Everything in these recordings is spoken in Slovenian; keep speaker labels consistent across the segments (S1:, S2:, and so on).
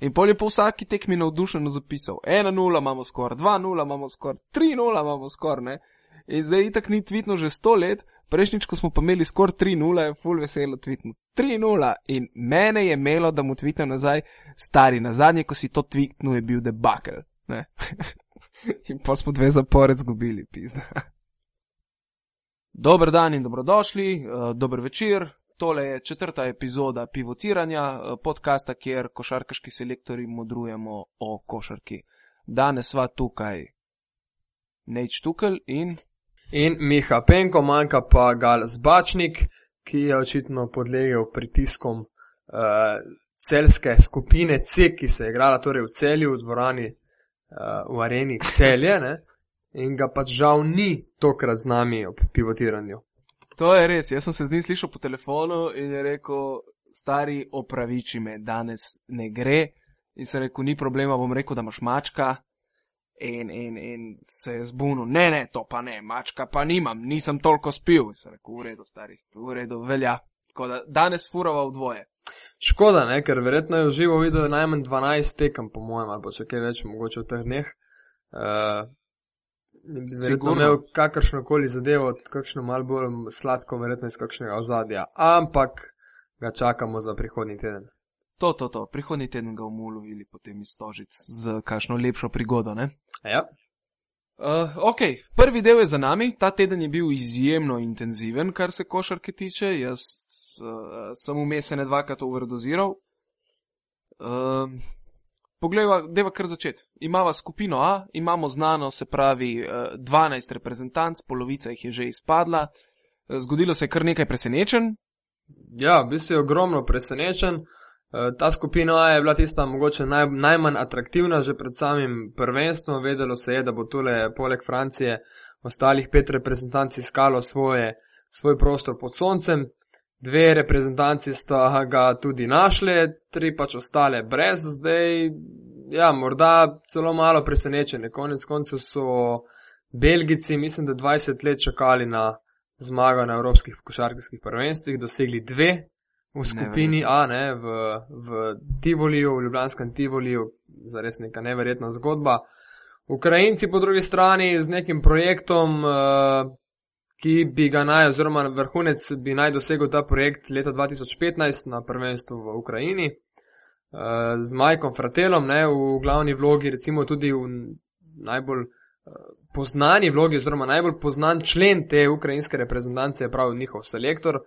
S1: In pol je po vsaki tekmi navdušeno zapisal: 1-0 imamo skor, 2-0 imamo skor, 3-0 imamo skor, ne. In zdaj itak ni tvitno že sto let, prejšnjič, ko smo pa imeli skor 3-0, je full veselo tvitno. 3-0 in mene je imelo, da mu tvitnem nazaj, stari, na zadnje, ko si to tvitnil, je bil debakel. in pa smo dve zapored zgubili, pizda. Dober dan in dobrodošli, uh, dober večer. Tole je četrta epizoda pivotiranja uh, podcasta, kjer košarkaški selektori modrujemo o košarki. Danes sva tukaj Neč Tukaj in.
S2: In Miha Penko, manjka pa Gal Zbačnik, ki je očitno podlegel pritiskom uh, celske skupine C, ki se je igrala torej v celju, v dvorani, uh, v areni celje. Ne? in ga pač žal ni tokrat z nami ob pivotiranju.
S1: To je res, jaz sem se z njim slišal po telefonu in je rekel, stari opraviči me, danes ne gre. In se rekel, ni problema, bom rekel, da imaš mačka. In, in, in se je zbunil, ne, ne, to pa ne, mačka pa nimam, nisem toliko spil. In se rekel, v redu, stari, v redu, velja. Tako da danes furava v dvoje.
S2: Škoda, ne, ker verjetno je v živo videl najmanj 12 tekem, po mojem, ali pa še kaj več, mogoče v teh dneh. Uh, Sigurno imel kakršno koli zadevo, kakšno malo bolj sladko, verjetno iz kakšnega ozadja, ampak ga čakamo za prihodnji teden.
S1: To, to, to, prihodnji teden ga bomo ulovili potem iz Stožic z kakšno lepšo prigodo, ne?
S2: Ja.
S1: Uh, ok, prvi del je za nami, ta teden je bil izjemno intenziven, kar se košarke tiče. Jaz uh, sem vmes ne dvakrat overdoziral. Uh, Poglejva, deva kar začeti. Imava skupino A, imamo znano, se pravi, 12 eh, reprezentanc, polovica jih je že izpadla. Eh, zgodilo se je kar nekaj presenečen.
S2: Ja, bil si ogromno presenečen. Eh, ta skupina A je bila tista mogoče naj, najmanj atraktivna že pred samim prvenstvom. Vedelo se je, da bo tole poleg Francije ostalih pet reprezentanc iskalo svoje, svoj prostor pod soncem. Dve reprezentanci sta ga tudi našli, tri pač ostale brez, zdaj, ja, morda celo malo presenečeni. Konec koncev so Belgici, mislim, da 20 let čakali na zmago na evropskih košarkarskih prvenstvih, dosegli dve v skupini A, ne, v, v Tivoliju, v Ljubljanskem Tivoliju, zares neka neverjetna zgodba. Ukrajinci po drugi strani z nekim projektom. Uh, ki bi ga naj, oziroma vrhunec bi naj dosegel ta projekt leta 2015 na prvenstvu v Ukrajini uh, z Majkom Fratelom, ne, v glavni vlogi, recimo tudi v najbolj uh, poznani vlogi, oziroma najbolj poznan člen te ukrajinske reprezentance je prav njihov selektor.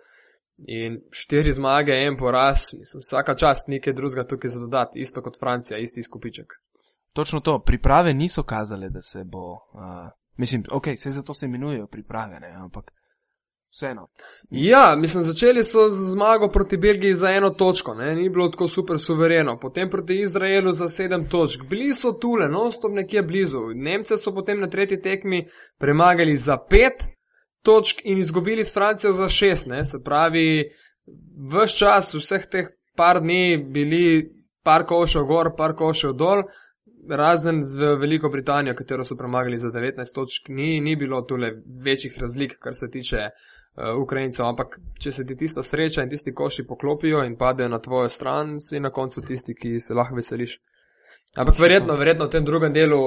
S2: In štiri zmage, en poraz, mislim, vsaka čast nekaj drugega tukaj za dodati, isto kot Francija, isti izkupiček.
S1: Točno to, priprave niso kazale, da se bo uh, Mislim, ok, vse zato se imenujejo priprave, ne, ampak vseeno.
S2: Ja, mislim, začeli so z zmago proti Belgiji za eno točko, ne, ni bilo tako super suvereno, potem proti Izraelu za sedem točk, bili so tule, no, stop nekje blizu. Nemce so potem na tretji tekmi premagali za pet točk in izgubili s Francijo za šest, ne, se pravi, vse čas, vseh teh par dni bili par košev gor, par košev dol razen z Veliko Britanijo, katero so premagali za 19 točk, ni, ni bilo tole večjih razlik, kar se tiče uh, Ukrajincev, ampak če se ti tista sreča in tisti koši poklopijo in padejo na tvojo stran, si na koncu tisti, ki se lahko veseliš. Ampak verjetno, verjetno v tem drugem delu,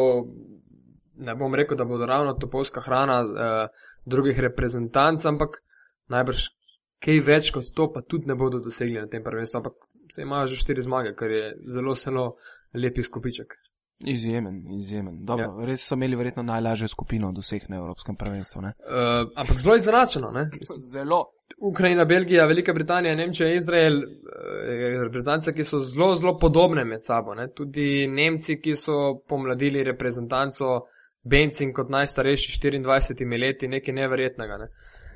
S2: ne bom rekel, da bodo ravno topolska hrana uh, drugih reprezentanc, ampak najbrž kaj več kot to pa tudi ne bodo dosegli na tem prvenstvu, ampak se imajo že štiri zmage, kar je zelo, zelo lepi skupiček.
S1: Izjemen, izjemen. Dobro, ja. Res so imeli verjetno najlažjo skupino od vseh na Evropskem prvenstvu. Uh,
S2: ampak zelo izenačeno.
S1: Zelo.
S2: Ukrajina, Belgija, Velika Britanija, Nemčija, Izrael, eh, reprezentance, ki so zelo, zelo podobne med sabo. Ne? Tudi Nemci, ki so pomladili reprezentanco Benzin kot najstarejši 24 leti, nekaj neverjetnega. Ne?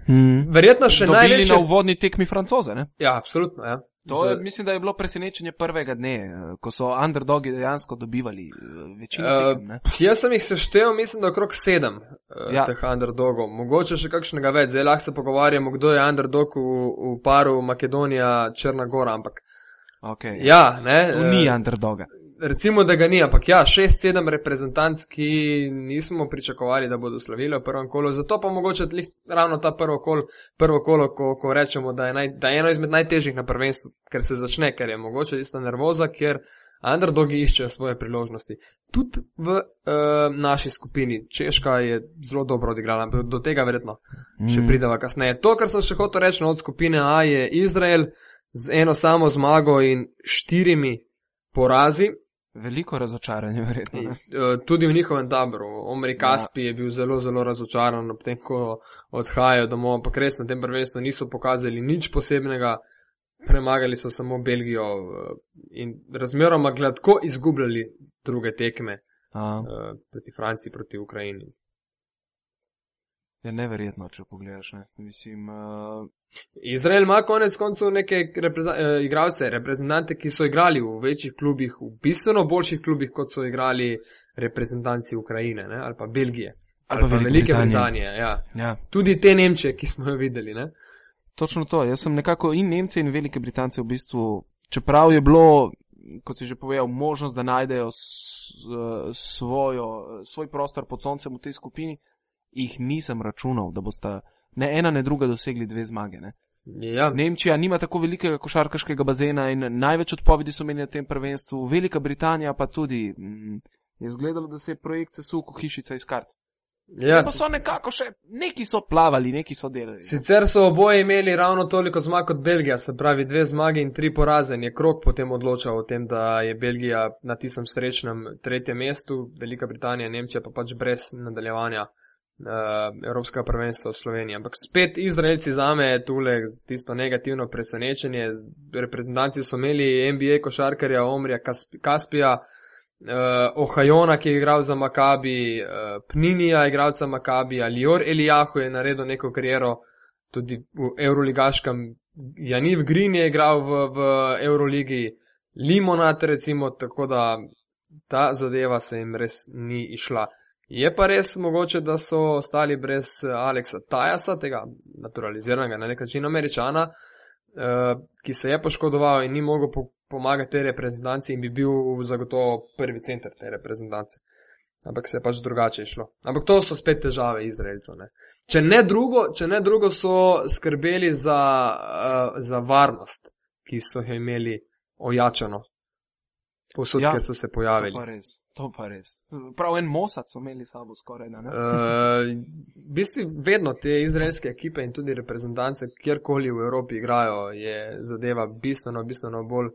S1: Hmm.
S2: Verjetno še najbolj.
S1: Najlepši na uvodni tekmi francoze. Ne?
S2: Ja, absolutno. Ja.
S1: To je, mislim, da je bilo presenečenje prvega dne, eh, ko so underdogi dejansko dobivali eh, večino. Uh,
S2: jaz sem jih seštevil, mislim, da okrog sedem uh, ja. teh underdogov, mogoče še kakšnega več. Zdaj lahko se pogovarjamo, kdo je underdog v, v paru Makedonija-Črna Gora, ampak.
S1: Okay,
S2: ja, ne.
S1: Ni underdoga
S2: recimo, da ga ni, ampak ja, šest, sedem reprezentanc, ki nismo pričakovali, da bodo slavili v prvem kolu. Zato pa mogoče ravno ta prvo, kol, prvo kolo, ko, ko rečemo, da je, naj, da je eno izmed najtežjih na prvenstvu, ker se začne, ker je mogoče tista nervoza, ker underdogi iščejo svoje priložnosti. Tudi v uh, naši skupini Češka je zelo dobro odigrala, ampak do tega verjetno mm. še prideva kasneje. To, kar sem še hotel reči no, od skupine A, je Izrael z eno samo zmago in štirimi porazi.
S1: Veliko razočaranje, verjetno. Ne?
S2: Eh, tudi v njihovem taboru. Omri Kaspi ja. je bil zelo, zelo razočaran, ob tem, ko odhajajo domov, ampak res na tem prvenstvu niso pokazali nič posebnega premagali so samo Belgijo eh, in razmeroma gladko izgubljali druge tekme uh, proti Franciji, proti Ukrajini.
S1: Je neverjetno, če pogledaš. Ne? Mislim, uh...
S2: Izrael ima konec koncev neke repreza uh, igralce, reprezentante, ki so igrali v večjih klubih, v bistveno boljših klubih, kot so igrali reprezentanci Ukrajine ne? ali pa Belgije.
S1: Ali, ali pa Velike Britanije.
S2: Britanije ja. Ja. Tudi te Nemčije, ki smo jo videli. Ne?
S1: Točno to. Jaz sem nekako in Nemce in Velike Britance v bistvu, čeprav je bilo, kot si že povedal, možnost, da najdejo svojo, svoj prostor pod soncem v tej skupini, jih nisem računal, da bosta ne ena, ne druga dosegli dve zmage. Ne?
S2: Ja.
S1: Nemčija nima tako velikega košarkaškega bazena in največ odpovedi so imeli na tem prvenstvu, Velika Britanija pa tudi. Mm, je izgledalo, da se je projekt sesul kot hišica iz kart.
S2: Ja.
S1: Pa so nekako še, neki so plavali, neki so delali.
S2: Sicer so oboje imeli ravno toliko zmag kot Belgija, se pravi dve zmage in tri poraze. Je krok potem odločal o tem, da je Belgija na tistem srečnem tretjem mestu, Velika Britanija, Nemčija pa pač brez nadaljevanja Evropskega prvenstva v Sloveniji. Ampak spet Izraelci za me je tule tisto negativno presenečenje. Reprezentanci so imeli NBA košarkarja Omrija Kaspija uh, Ohajona, ki je igral za Makabi, uh, Pninija, igralca Makabi, Lior Elijahu je naredil neko kariero tudi v Euroligaškem. Janiv Green je igral v, v Euroligi, Limonat recimo, tako da ta zadeva se jim res ni išla. Je pa res mogoče, da so ostali brez Aleksa Tajasa, tega naturaliziranega na nek način američana, uh, ki se je poškodoval in ni mogel po pomagati tej reprezentanci in bi bil zagotovo prvi center te reprezentance. Ampak se je pač drugače išlo. Ampak to so spet težave Izraelcev. Ne? Če, ne drugo, če ne drugo, so skrbeli za, uh, za varnost, ki so jo imeli ojačano, posod, ja, ker so se pojavili.
S1: To pa res. To pa res. Prav en Mossad so imeli sabo skoraj. Uh,
S2: v bistvu vedno te izraelske ekipe in tudi reprezentance, kjerkoli v Evropi igrajo, je zadeva bistveno, bistveno bolj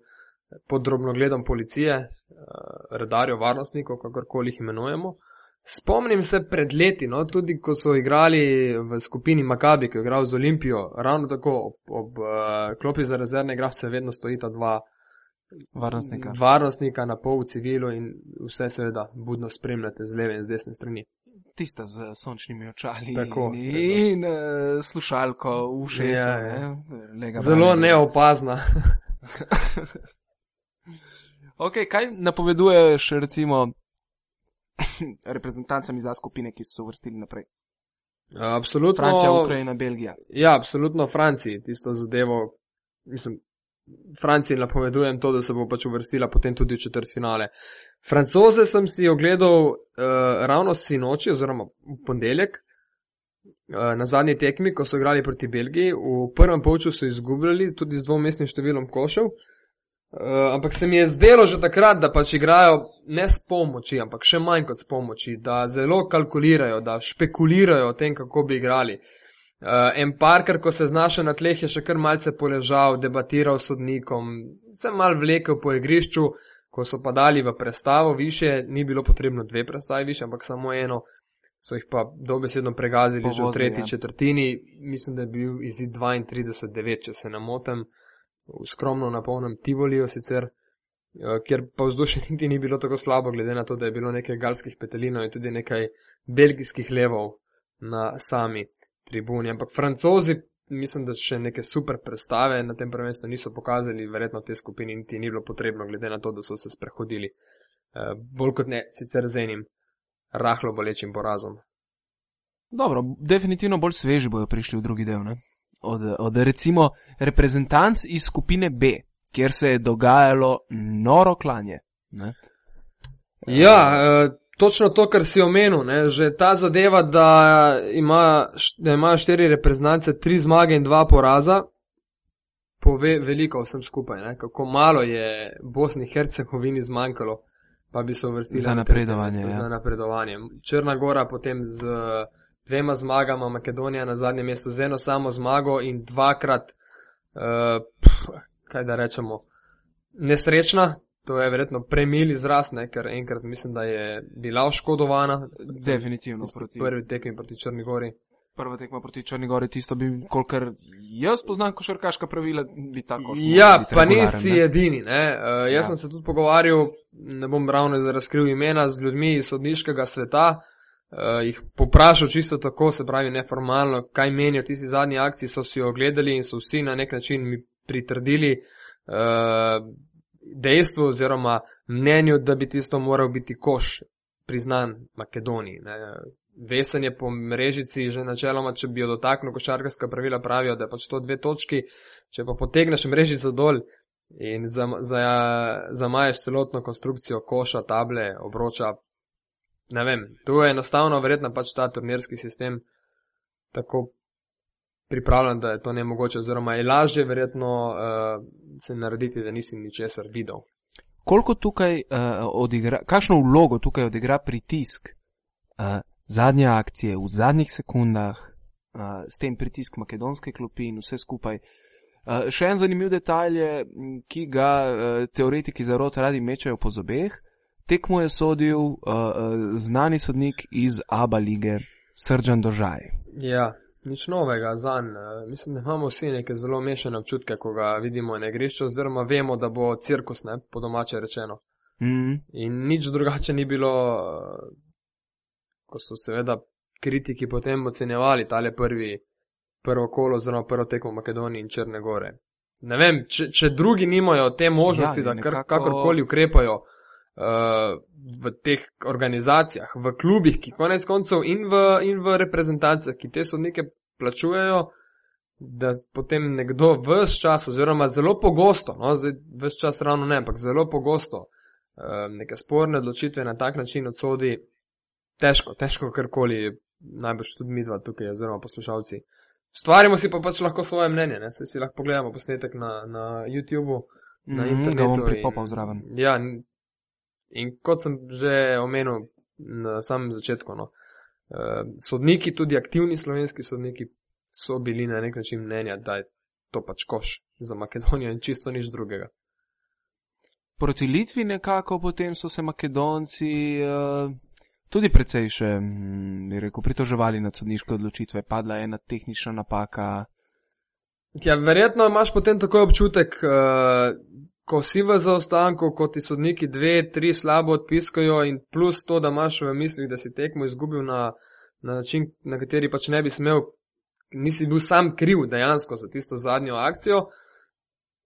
S2: pod drobnogledom policije, eh, redarjev, varnostnikov, kakorkoli jih imenujemo. Spomnim se pred leti, no, tudi ko so igrali v skupini Makabi, ki je igral z Olimpijo, ravno tako ob, ob uh, klopi za rezervne igralce vedno stojita dva
S1: varnostnika.
S2: varnostnika na pol v civilu in vse seveda budno spremljate z leve in z desne strani.
S1: Tista z sončnimi očali
S2: tako,
S1: in, in uh, slušalko v šest. Ja, ja.
S2: ne? Zelo neopazna.
S1: Ok, kaj napoveduješ, recimo, reprezentancami za skupine, ki so vrstili naprej?
S2: Absolutno.
S1: Francija, Ukrajina, Belgija.
S2: Ja, absolutno Franciji, tisto zadevo. Mislim, Franciji napovedujem to, da se bo pač uvrstila potem tudi v četrt finale. Francoze sem si ogledal uh, ravno sinoči, oziroma v ponedeljek, uh, na zadnji tekmi, ko so igrali proti Belgiji. V prvem polču so izgubljali tudi z dvomestnim številom košev. Uh, ampak se mi je zdelo že takrat, da pač igrajo ne s pomoči, ampak še manj kot s pomoči, da zelo kalkulirajo, da špekulirajo o tem, kako bi igrali. Uh, en parker, ko se znašel na tleh, je še kar malce poležal, debatiral s sodnikom, se mal vlekel po igrišču, ko so pa dali v prestavo više, ni bilo potrebno dve prestavi više, ampak samo eno, so jih pa dobesedno pregazili Povozi, že v tretji ja. četrtini, mislim, da je bil izid 32-9, če se ne motem. Uh, skromno na polnem Tivoliju sicer, eh, kjer pa vzdušje niti ni bilo tako slabo, glede na to, da je bilo nekaj galskih petelinov in tudi nekaj belgijskih levov na sami tribuni. Ampak francozi, mislim, da še neke super predstave na tem prvenstvu niso pokazali, verjetno te skupini niti ni bilo potrebno, glede na to, da so se sprehodili eh, bolj kot ne sicer z enim rahlo bolečim porazom.
S1: Dobro, definitivno bolj sveži bojo prišli v drugi del, ne? od, od recimo reprezentanc iz skupine B, kjer se je dogajalo noro klanje. Ne?
S2: Ja, e, točno to, kar si omenil, ne? že ta zadeva, da, ima, da imajo štiri reprezentance, tri zmage in dva poraza. pove veliko vsem skupaj, ne? kako malo je Bosni in Hercegovini zmanjkalo, pa bi se uvrstili
S1: Za
S2: na
S1: napredovanje,
S2: mesto,
S1: ja.
S2: Za napredovanje. Črna Gora potem z dvema zmagama, Makedonija na zadnjem mestu z eno samo zmago in dvakrat, uh, pf, kaj da rečemo, nesrečna. To je verjetno premil izraz, ne? ker enkrat mislim, da je bila oškodovana.
S1: Definitivno proti.
S2: Prvi tekmi proti Črni Gori.
S1: Prva tekma proti Črni Gori, tisto bi, kolikor jaz poznam košarkaška pravila, bi tako
S2: Ja, pa nisi edini. Ne? Uh, jaz
S1: Ja.
S2: sem se tudi pogovarjal, ne bom ravno razkril imena, z ljudmi iz sodniškega sveta. Uh, jih poprašal čisto tako, se pravi neformalno, kaj menijo tisti zadnji akciji, so si jo ogledali in so vsi na nek način mi pritrdili uh, dejstvu oziroma mnenju, da bi tisto moral biti koš priznan Makedoniji. Ne? Vesen je po mrežici že načeloma, če bi jo dotaknil, košarkarska pravila pravijo, da je pač to dve točki, če pa potegneš mrežico dol in zam- za- zamaješ celotno konstrukcijo koša, table, obroča, ne vem, tu je enostavno verjetno pač ta turnirski sistem tako pripravljen, da je to nemogoče, oziroma je lažje verjetno uh, se narediti, da nisi ničesar videl.
S1: Koliko tukaj uh, odigra, kakšno vlogo tukaj odigra pritisk uh, zadnje akcije v zadnjih sekundah, uh, s tem pritisk makedonske klopi in vse skupaj. Uh, še en zanimiv detalj je, ki ga uh, teoretiki zarot radi mečajo po zobeh. Tekmo je sodil uh, uh, znani sodnik iz Aba lige, Srdžan Dožaj.
S2: Ja, nič novega za njega. Mislim, da imamo vsi neke zelo mešane občutke, ko ga vidimo na igrišču, oziroma vemo, da bo cirkus, ne, po domače rečeno.
S1: Mm,
S2: In nič drugače ni bilo, ko so seveda kritiki potem ocenjevali tale prvi, prvo kolo, oziroma prvo tekmo Makedonije in Črne Gore. Ne vem, če, če drugi nimajo te možnosti,
S1: Ja,
S2: da
S1: nekako-
S2: kakorkoli ukrepajo v teh organizacijah, v klubih, ki konec koncev in v, in v reprezentacijah, ki te sodnike plačujejo, da potem nekdo vse čas, oziroma zelo pogosto, no, zdaj vse čas ravno ne, ampak zelo pogosto uh, neke sporne odločitve na tak način odsodi, težko, težko karkoli, najbrž tudi mi dva tukaj, oziroma poslušalci. Stvarimo si pa pač lahko svoje mnenje, ne? Saj si lahko pogledamo posnetek na, na YouTubu, na
S1: Mhm,
S2: internetu.
S1: ga bom
S2: in-
S1: pripopal zraven.
S2: Ja, in, kot sem že omenil na samem začetku, no, uh, sodniki, tudi aktivni slovenski sodniki, so bili na nek način mnenja, da je to pač koš za Makedonijo in čisto nič drugega.
S1: Proti Litvi nekako potem so se Makedonci uh, tudi precej še, mm, bi rekel, pritoževali nad sodniške odločitve, padla je ena tehnična napaka.
S2: Ja, verjetno imaš potem takoj občutek, uh, ko si v zaostanku, ko ti sodniki dve, tri slabo odpiskajo in plus to, da imaš v mislih, da si tekmo izgubil na, na način, na kateri pač ne bi smel, nisi bil sam kriv dejansko za tisto zadnjo akcijo.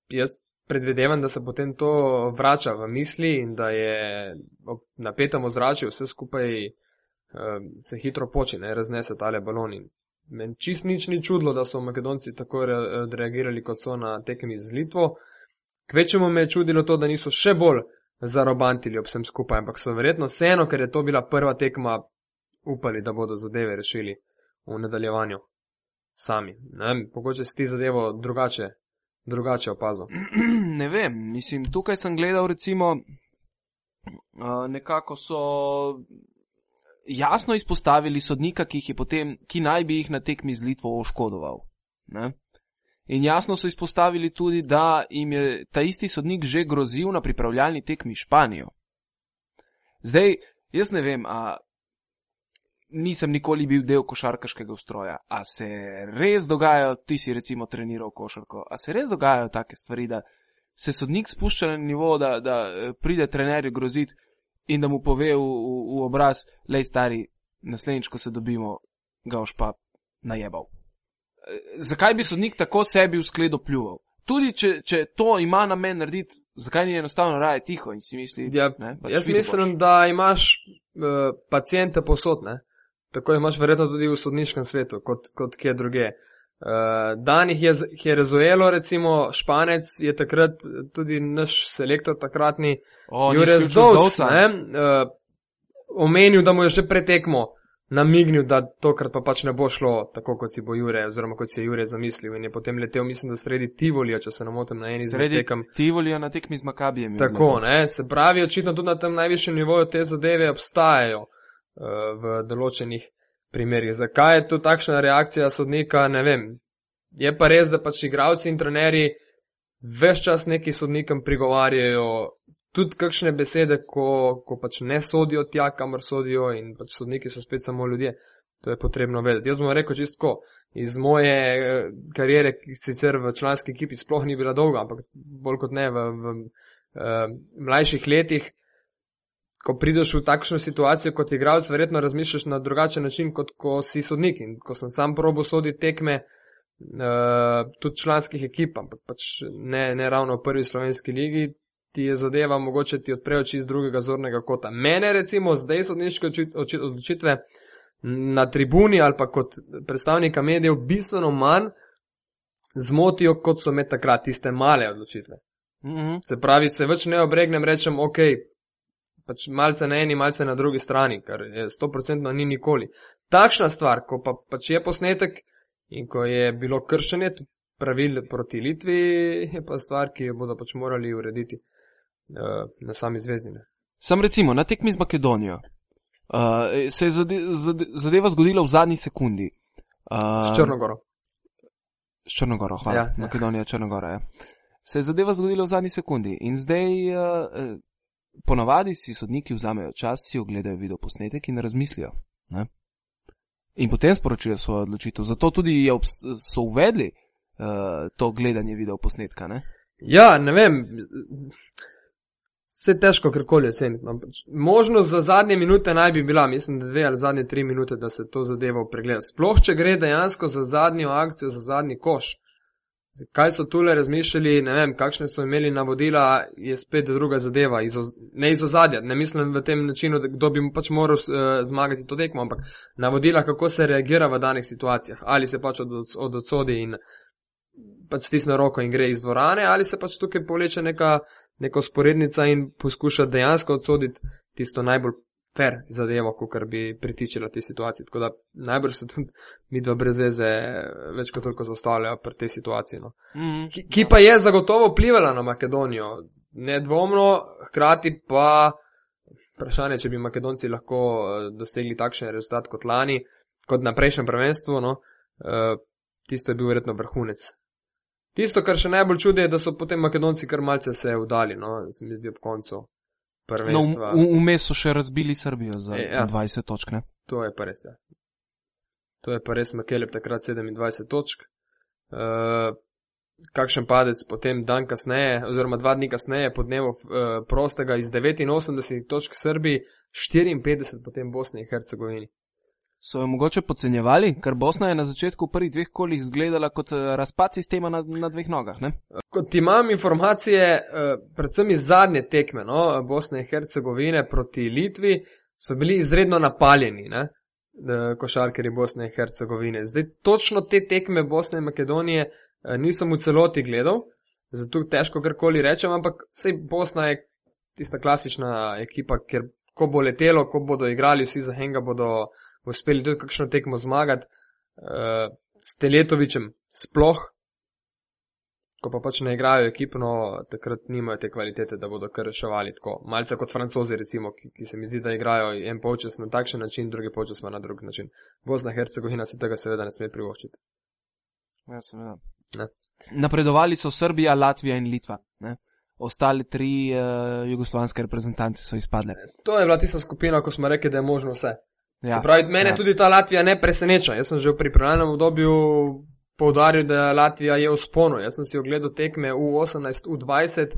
S2: Jaz predvidevam, da se potem to vrača v misli in da je ob napetem ozračju vse skupaj uh, se hitro počne, raznese tale baloni. Meni čist nič ni čudlo, da so Makedonci tako re, reagirali, kot so na tekmi z Litvo. Kvečemu me je čudilo to, da niso še bolj zarobantili ob vsem skupaj, ampak so verjetno vseeno, ker je to bila prva tekma, upali, da bodo zadeve rešili v nadaljevanju sami. Ne Mogoče si ti zadevo drugače, drugače opazil.
S1: ne vem, mislim, tukaj sem gledal recimo, uh, nekako so jasno izpostavili sodnika, ki, jih potem, ki naj bi jih na tekmi z Litvo oškodoval. Ne? In jasno so izpostavili tudi, da jim je ta isti sodnik že grozil na pripravljalni tekmi Španijo. Zdaj, jaz ne vem, a nisem nikoli bil del košarkaškega ustroja. A se res dogajajo, ti si recimo treniral košarko, a se res dogajajo take stvari, da se sodnik spušča na nivo, da, da eh, pride trenerju groziti in da mu pove v, v, v obraz, lej stari, naslednjič, ko se dobimo, ga boš pa najebal. Eh, Zakaj bi sodnik tako sebi v skledo pljuval? Tudi če, če to ima namen narediti, zakaj ni enostavno raje tiho in si misli,
S2: Ja,
S1: ne, pač
S2: jaz mislim,
S1: boš.
S2: da imaš uh, pacijente posod, ne? tako imaš verjetno tudi v sodniškem svetu, kot, kot kje druge. Uh, Dan jih je, je Rezuelo, recimo Španec, je takrat tudi naš selektor takratni,
S1: O, ni
S2: Jure
S1: izključil
S2: Zdovc,
S1: Zdovca.
S2: ne, uh, omenil, da mu je že pretekmo namignil, da tokrat pa pač ne bo šlo tako, kot si bo Jure, oziroma kot si je Jure zamislil in je potem letel, mislim, da sredi Tivolija, če se ne motim, na eni
S1: Sredi
S2: tekem.
S1: Tivolija na tekmi z Makabijem. je
S2: Tako, ne, se pravi, očitno tudi na tem najvišjem nivoju te zadeve obstajajo uh, v določenih primerjih. Zakaj je to takšna reakcija sodnika, ne vem. Je pa res, da pač igravci in trenerji več čas neki sodnikom prigovarjajo tudi kakšne besede, ko, ko pač ne sodijo tja, kamor sodijo in pač sodniki so spet samo ljudje. To je potrebno vedeti. Jaz bom rekel čistko, iz moje eh, kariere, ki sicer v članski ekipi sploh ni bila dolga, ampak bolj kot ne v, v uh, mlajših letih, ko prideš v takšno situacijo kot igralec, verjetno razmišljaš na drugačen način, kot ko si sodnik. In ko sem sam probo soditi tekme, uh, tudi članskih ekip, ampak pač ne, ne ravno v prvi slovenski ligi, ti je zadeva mogoče ti odpre oči iz drugega zornega kota. Mene recimo zdaj sodniške oči- oči- odločitve na tribuni ali pa kot predstavnika medijev bistveno manj zmotijo, kot so me takrat tiste male odločitve.
S1: Mhm.
S2: Se pravi, se več ne obregnem, rečem, ok, pač malce na eni, malce na drugi strani, kar je 100% ni nikoli. Takšna stvar, ko pa pač je posnetek in ko je bilo kršenje pravil proti Litvi, je pa stvar, ki jo bodo pač morali urediti uh, na sami zvezdine.
S1: Sam recimo na tekmi z Makedonijo. Uh, se je zade, zade, zadeva zgodila v zadnji sekundi. Uh,
S2: S Črnogoro.
S1: S Črnogoro, hvala.
S2: Ja,
S1: Ja,
S2: ja.
S1: Makedonija, Črnogora. Ja. Se je zadeva zgodila v zadnji sekundi in zdaj uh, ponavadi si sodniki vzamejo čas, si ogledajo video posnetek in razmislijo. Ne? In potem sporočijo svojo odločitev. Zato tudi so uvedli uh, to gledanje video posnetka. Ne?
S2: Ja, ne vem. Vse težko karkoli oceniti. No. Možnost za zadnje minute naj bi bila, mislim, dve ali zadnje tri minute, da se to zadevo pregleda. Sploh, če gre dejansko za zadnjo akcijo, za zadnji koš. Kaj so tule razmišljali, ne vem, kakšne so imeli navodila, je spet druga zadeva. Iz, ne iz ozadja, ne mislim v tem načinu, kdo bi pač moral uh, zmagati to tekmo, ampak navodila, kako se reagira v danih situacijah. Ali se pač od, od odsodi in pač stisne roko in gre iz dvorane, ali se pač tukaj povleče neka, neka sporednica in poskuša dejansko odsoditi tisto najbolj fair zadevo, kot bi pritičila tej situaciji. Tako da najbrž se tudi mi dva brez veze več kot toliko zaustavljajo pri tej situaciji. No.
S1: Mm.
S2: Ki, ki pa je zagotovo vplivala na Makedonijo, nedvomno, hkrati pa vprašanje, če bi Makedonci lahko eh, dosegli takšen rezultat kot lani, kot na prejšnjem prvenstvu, no, eh, tisto je bil verjetno vrhunec. Tisto, kar še najbolj čudi, je, da so potem Makedonci kar malce se vdali, no, se mi zdi ob koncu
S1: No,
S2: prvenstva.
S1: v- Vmes so še razbili Srbijo za
S2: E, ja.
S1: 20 točk. Ne?
S2: To je pa res. Ja. To je pa res Makeleb takrat 27 točk. Uh, kakšen padec potem dan kasneje, oziroma dva dni kasneje, po dnevu uh, prostega iz 89 točk Srbiji, 54 potem Bosni in Hercegovini.
S1: So jo mogoče podcenjevali, ker Bosna je na začetku v prvih dveh kolih izgledala kot eh, razpad sistema na, na dveh nogah. Ne?
S2: Kot imam informacije, eh, predvsem iz zadnje tekme, no, Bosne in Hercegovine proti Litvi, so bili izredno napaljeni, ne, košarkari Bosne in Hercegovine. Zdaj, točno te tekme Bosne in Makedonije eh, nisem v celoti gledal, zato težko karkoli rečem, ampak sej Bosna je tista klasična ekipa, kjer ko bo letelo, ko bodo igrali vsi za enega, bodo uspeli tudi kakšno tekmo zmagati. Uh, s Teletovičem sploh, ko pa pač ne igrajo ekipno, takrat nimajo te kvalitete, da bodo kar reševali tako. Malce kot francozi, recimo, ki, ki se mi zdi, da igrajo en polčas na takšen način, drugi polčas pa na drug način. Bosna in Hercegovina si tega seveda ne sme privoščiti.
S1: Ja, seveda.
S2: Ne.
S1: Napredovali so Srbija, Latvija in Litva. Ne? Ostale tri uh, jugoslovanske reprezentance so izpadle.
S2: To je bila tista skupina, ko smo rekli, da je možno vse. Ja, se pravi, mene
S1: ja.
S2: tudi ta Latvija ne preseneča. Jaz sem že v pripravljenem obdobju poudaril, da Latvija je v sponu. Jaz sem si ogledal tekme v 18, v 20,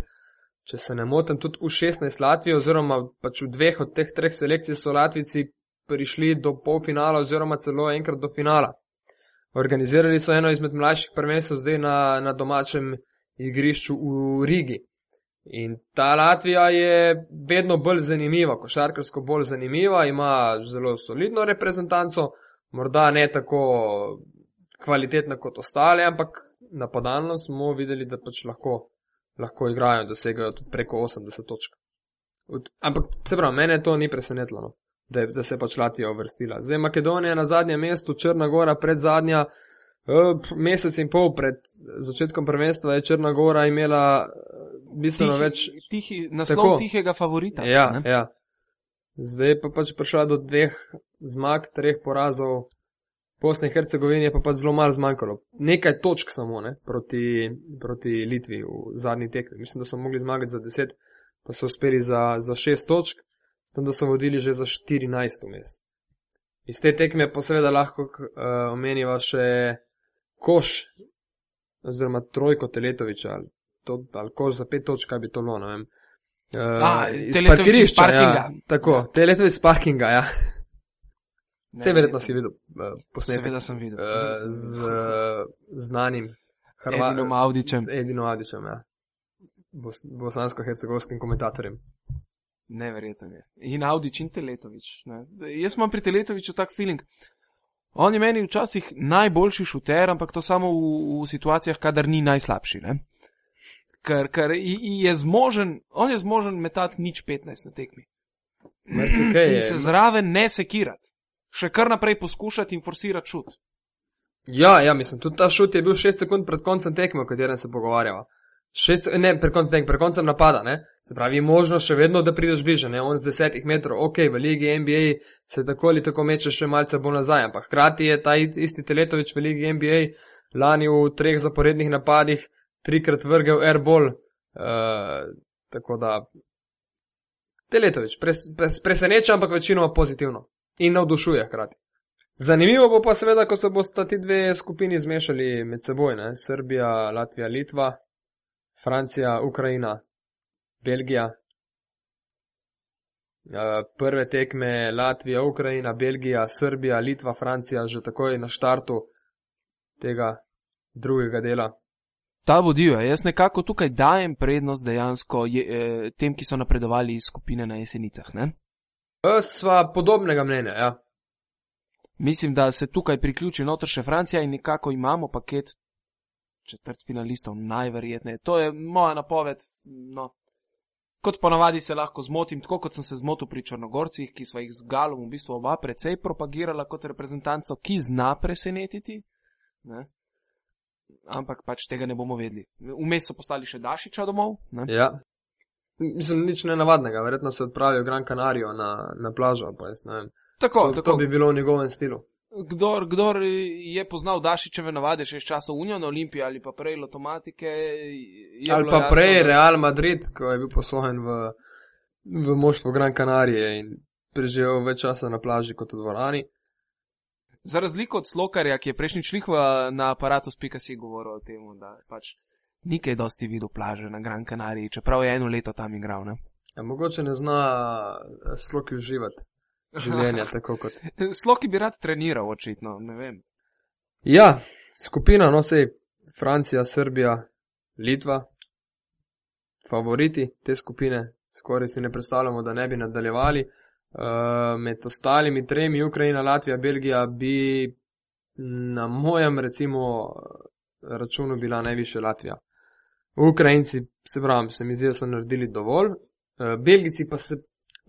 S2: če se ne motim, tudi v 16 Latvijo, oziroma pač v dveh od teh treh selekcij so Latvici prišli do polfinala, oziroma celo enkrat do finala. Organizirali so eno izmed mlajših prvenstv zdaj na, na domačem igrišču v Rigi. In ta Latvija je vedno bolj zanimiva, košarkarsko bolj zanimiva, ima zelo solidno reprezentanco, morda ne tako kvalitetna kot ostale, ampak napadalno smo videli, da pač lahko, lahko igrajo, dosegajo tudi preko 80 točk. Ampak se pravi, mene to ni presenetilo. No. da, da se je pač Latvija uvrstila. Zdaj Makedonija na zadnjem mestu, Črna Gora pred zadnja. eh, Mesec in pol pred začetkom prvenstva je Črna Gora imela bistveno
S1: Tihi,
S2: več
S1: tihi, naslov
S2: Tako.
S1: tihega favorita.
S2: Ja,
S1: ne?
S2: ja. Zdaj pa pač prišla do dveh zmag, treh porazov. Bosne in Hercegovine je pa pač zelo malo zmanjkalo. Nekaj točk samo ne, proti, proti Litvi v zadnji tekmi. Mislim, da so mogli zmagati za 10, pa so uspeli za, za 6 točk, s tem, da so vodili že za 14 vmes. Iz te tekme pa seveda lahko uh, omeniva še koš, oziroma trojko Teletoviča, ali, to, ali koš za 5 točk, kaj bi to bilo, ne vem. Uh,
S1: A,
S2: iz
S1: Teletovič iz
S2: parkirišča. Ja, tako, Teletovič iz parkinga, ja. Vse verjetno si videl uh, posnetek
S1: Seveda sem videl.
S2: uh,
S1: seveda sem
S2: z
S1: videl.
S2: uh, znanim
S1: Edinom Avdičem.
S2: Edino Adičem, ja. Bos, bosansko-hercegovskim komentatorjem.
S1: Neverjeten je. In Avdič in Teletovič. Ne. Jaz imam pri Teletoviču tak feeling. On je meni včasih najboljši šuter, ampak to samo v, v situacijah, kadar ni najslabši. Ne. Ker, ker i- i je zmožen, on je zmožen metati nič 15 na tekmi.
S2: Marsikaj
S1: In
S2: je.
S1: se zraven ne sekirati. Še kar naprej poskušati in forsirati šut.
S2: Ja, ja, mislim, tudi ta šut je bil 6 sekund pred koncem tekme, o katerem se pogovarjava. Šest, ne, pred koncem, pred koncem napada, ne? Se pravi, je možno še vedno, da prideš bliže, ne? On z desetih metrov, ok, v ligi NBA se tako ali tako meče še malce bolj nazaj, ampak hkrati je ta isti Teletovič v ligi NBA lani v treh zaporednih napadih trikrat vrgel airball, uh, tako da Teletovič pres, pres, preseneča, ampak večinoma pozitivno in navdušuje hkrati. Zanimivo bo pa seveda, ko se bosta ti dve skupini zmešali med seboj, ne? Srbija, Latvija, Litva, Francija, Ukrajina, Belgija. Eh, Prve tekme Latvija, Ukrajina, Belgija, Srbija, Litva, Francija že takoj na štartu tega drugega dela.
S1: Ta bo divja. Jaz nekako tukaj dajem prednost dejansko je, eh, tem, ki so napredovali iz skupine na jesenicah. Ne?
S2: Eh, Sva podobnega mnenja, ja.
S1: Mislim, da se tukaj priključi noter še Francija in nekako imamo paket četrt finalistov, najverjetneje. To je moja napoved. No. Kot ponavadi se lahko zmotim, tako kot sem se zmotil pri Črnogorcih, ki so jih z Galom v bistvu oba precej propagirala kot reprezentanco, ki zna presenetiti. Ne? Ampak pač tega ne bomo vedeli. Vmes so postali še Dašiča domov. Ne?
S2: ja. Mislim, nič nenavadnega, verjetno se odpravijo Gran Canarijo na, na plažo, pa jaz.
S1: Tako,
S2: To,
S1: tako.
S2: to bi bilo v njegovem stilu.
S1: Kdor, kdor je poznal Dašičeve navade še iz časov Union Olimpije ali pa prej Lotomatike,
S2: Ali pa
S1: jasno,
S2: prej
S1: da-
S2: Real Madrid, ko je bil poslojen v, v moštvo Gran Canarije in preživel več časa na plaži kot v dvorani.
S1: Za razliko od Slokarja, ki je prejšnjič lihva na aparatu spika.si govoril o tem, da pač ni kaj dosti videl plaže na Gran Canariji, čeprav je eno leto tam igral. Ne?
S2: Ja, mogoče ne zna eh, sloki uživati življenja tako kot.
S1: Sloki bi rad treniral, očitno, ne vem.
S2: Ja, skupina, no sej Francija, Srbija, Litva, favoriti te skupine, skoraj si ne predstavljamo, da ne bi nadaljevali. Uh, med ostalimi tremi, Ukrajina, Latvija, Belgija, bi na mojem, recimo, računu bila najviše Latvija. Ukrajinci, se pravi, se mi zdi, da so naredili dovolj. Uh, Belgijci pa se,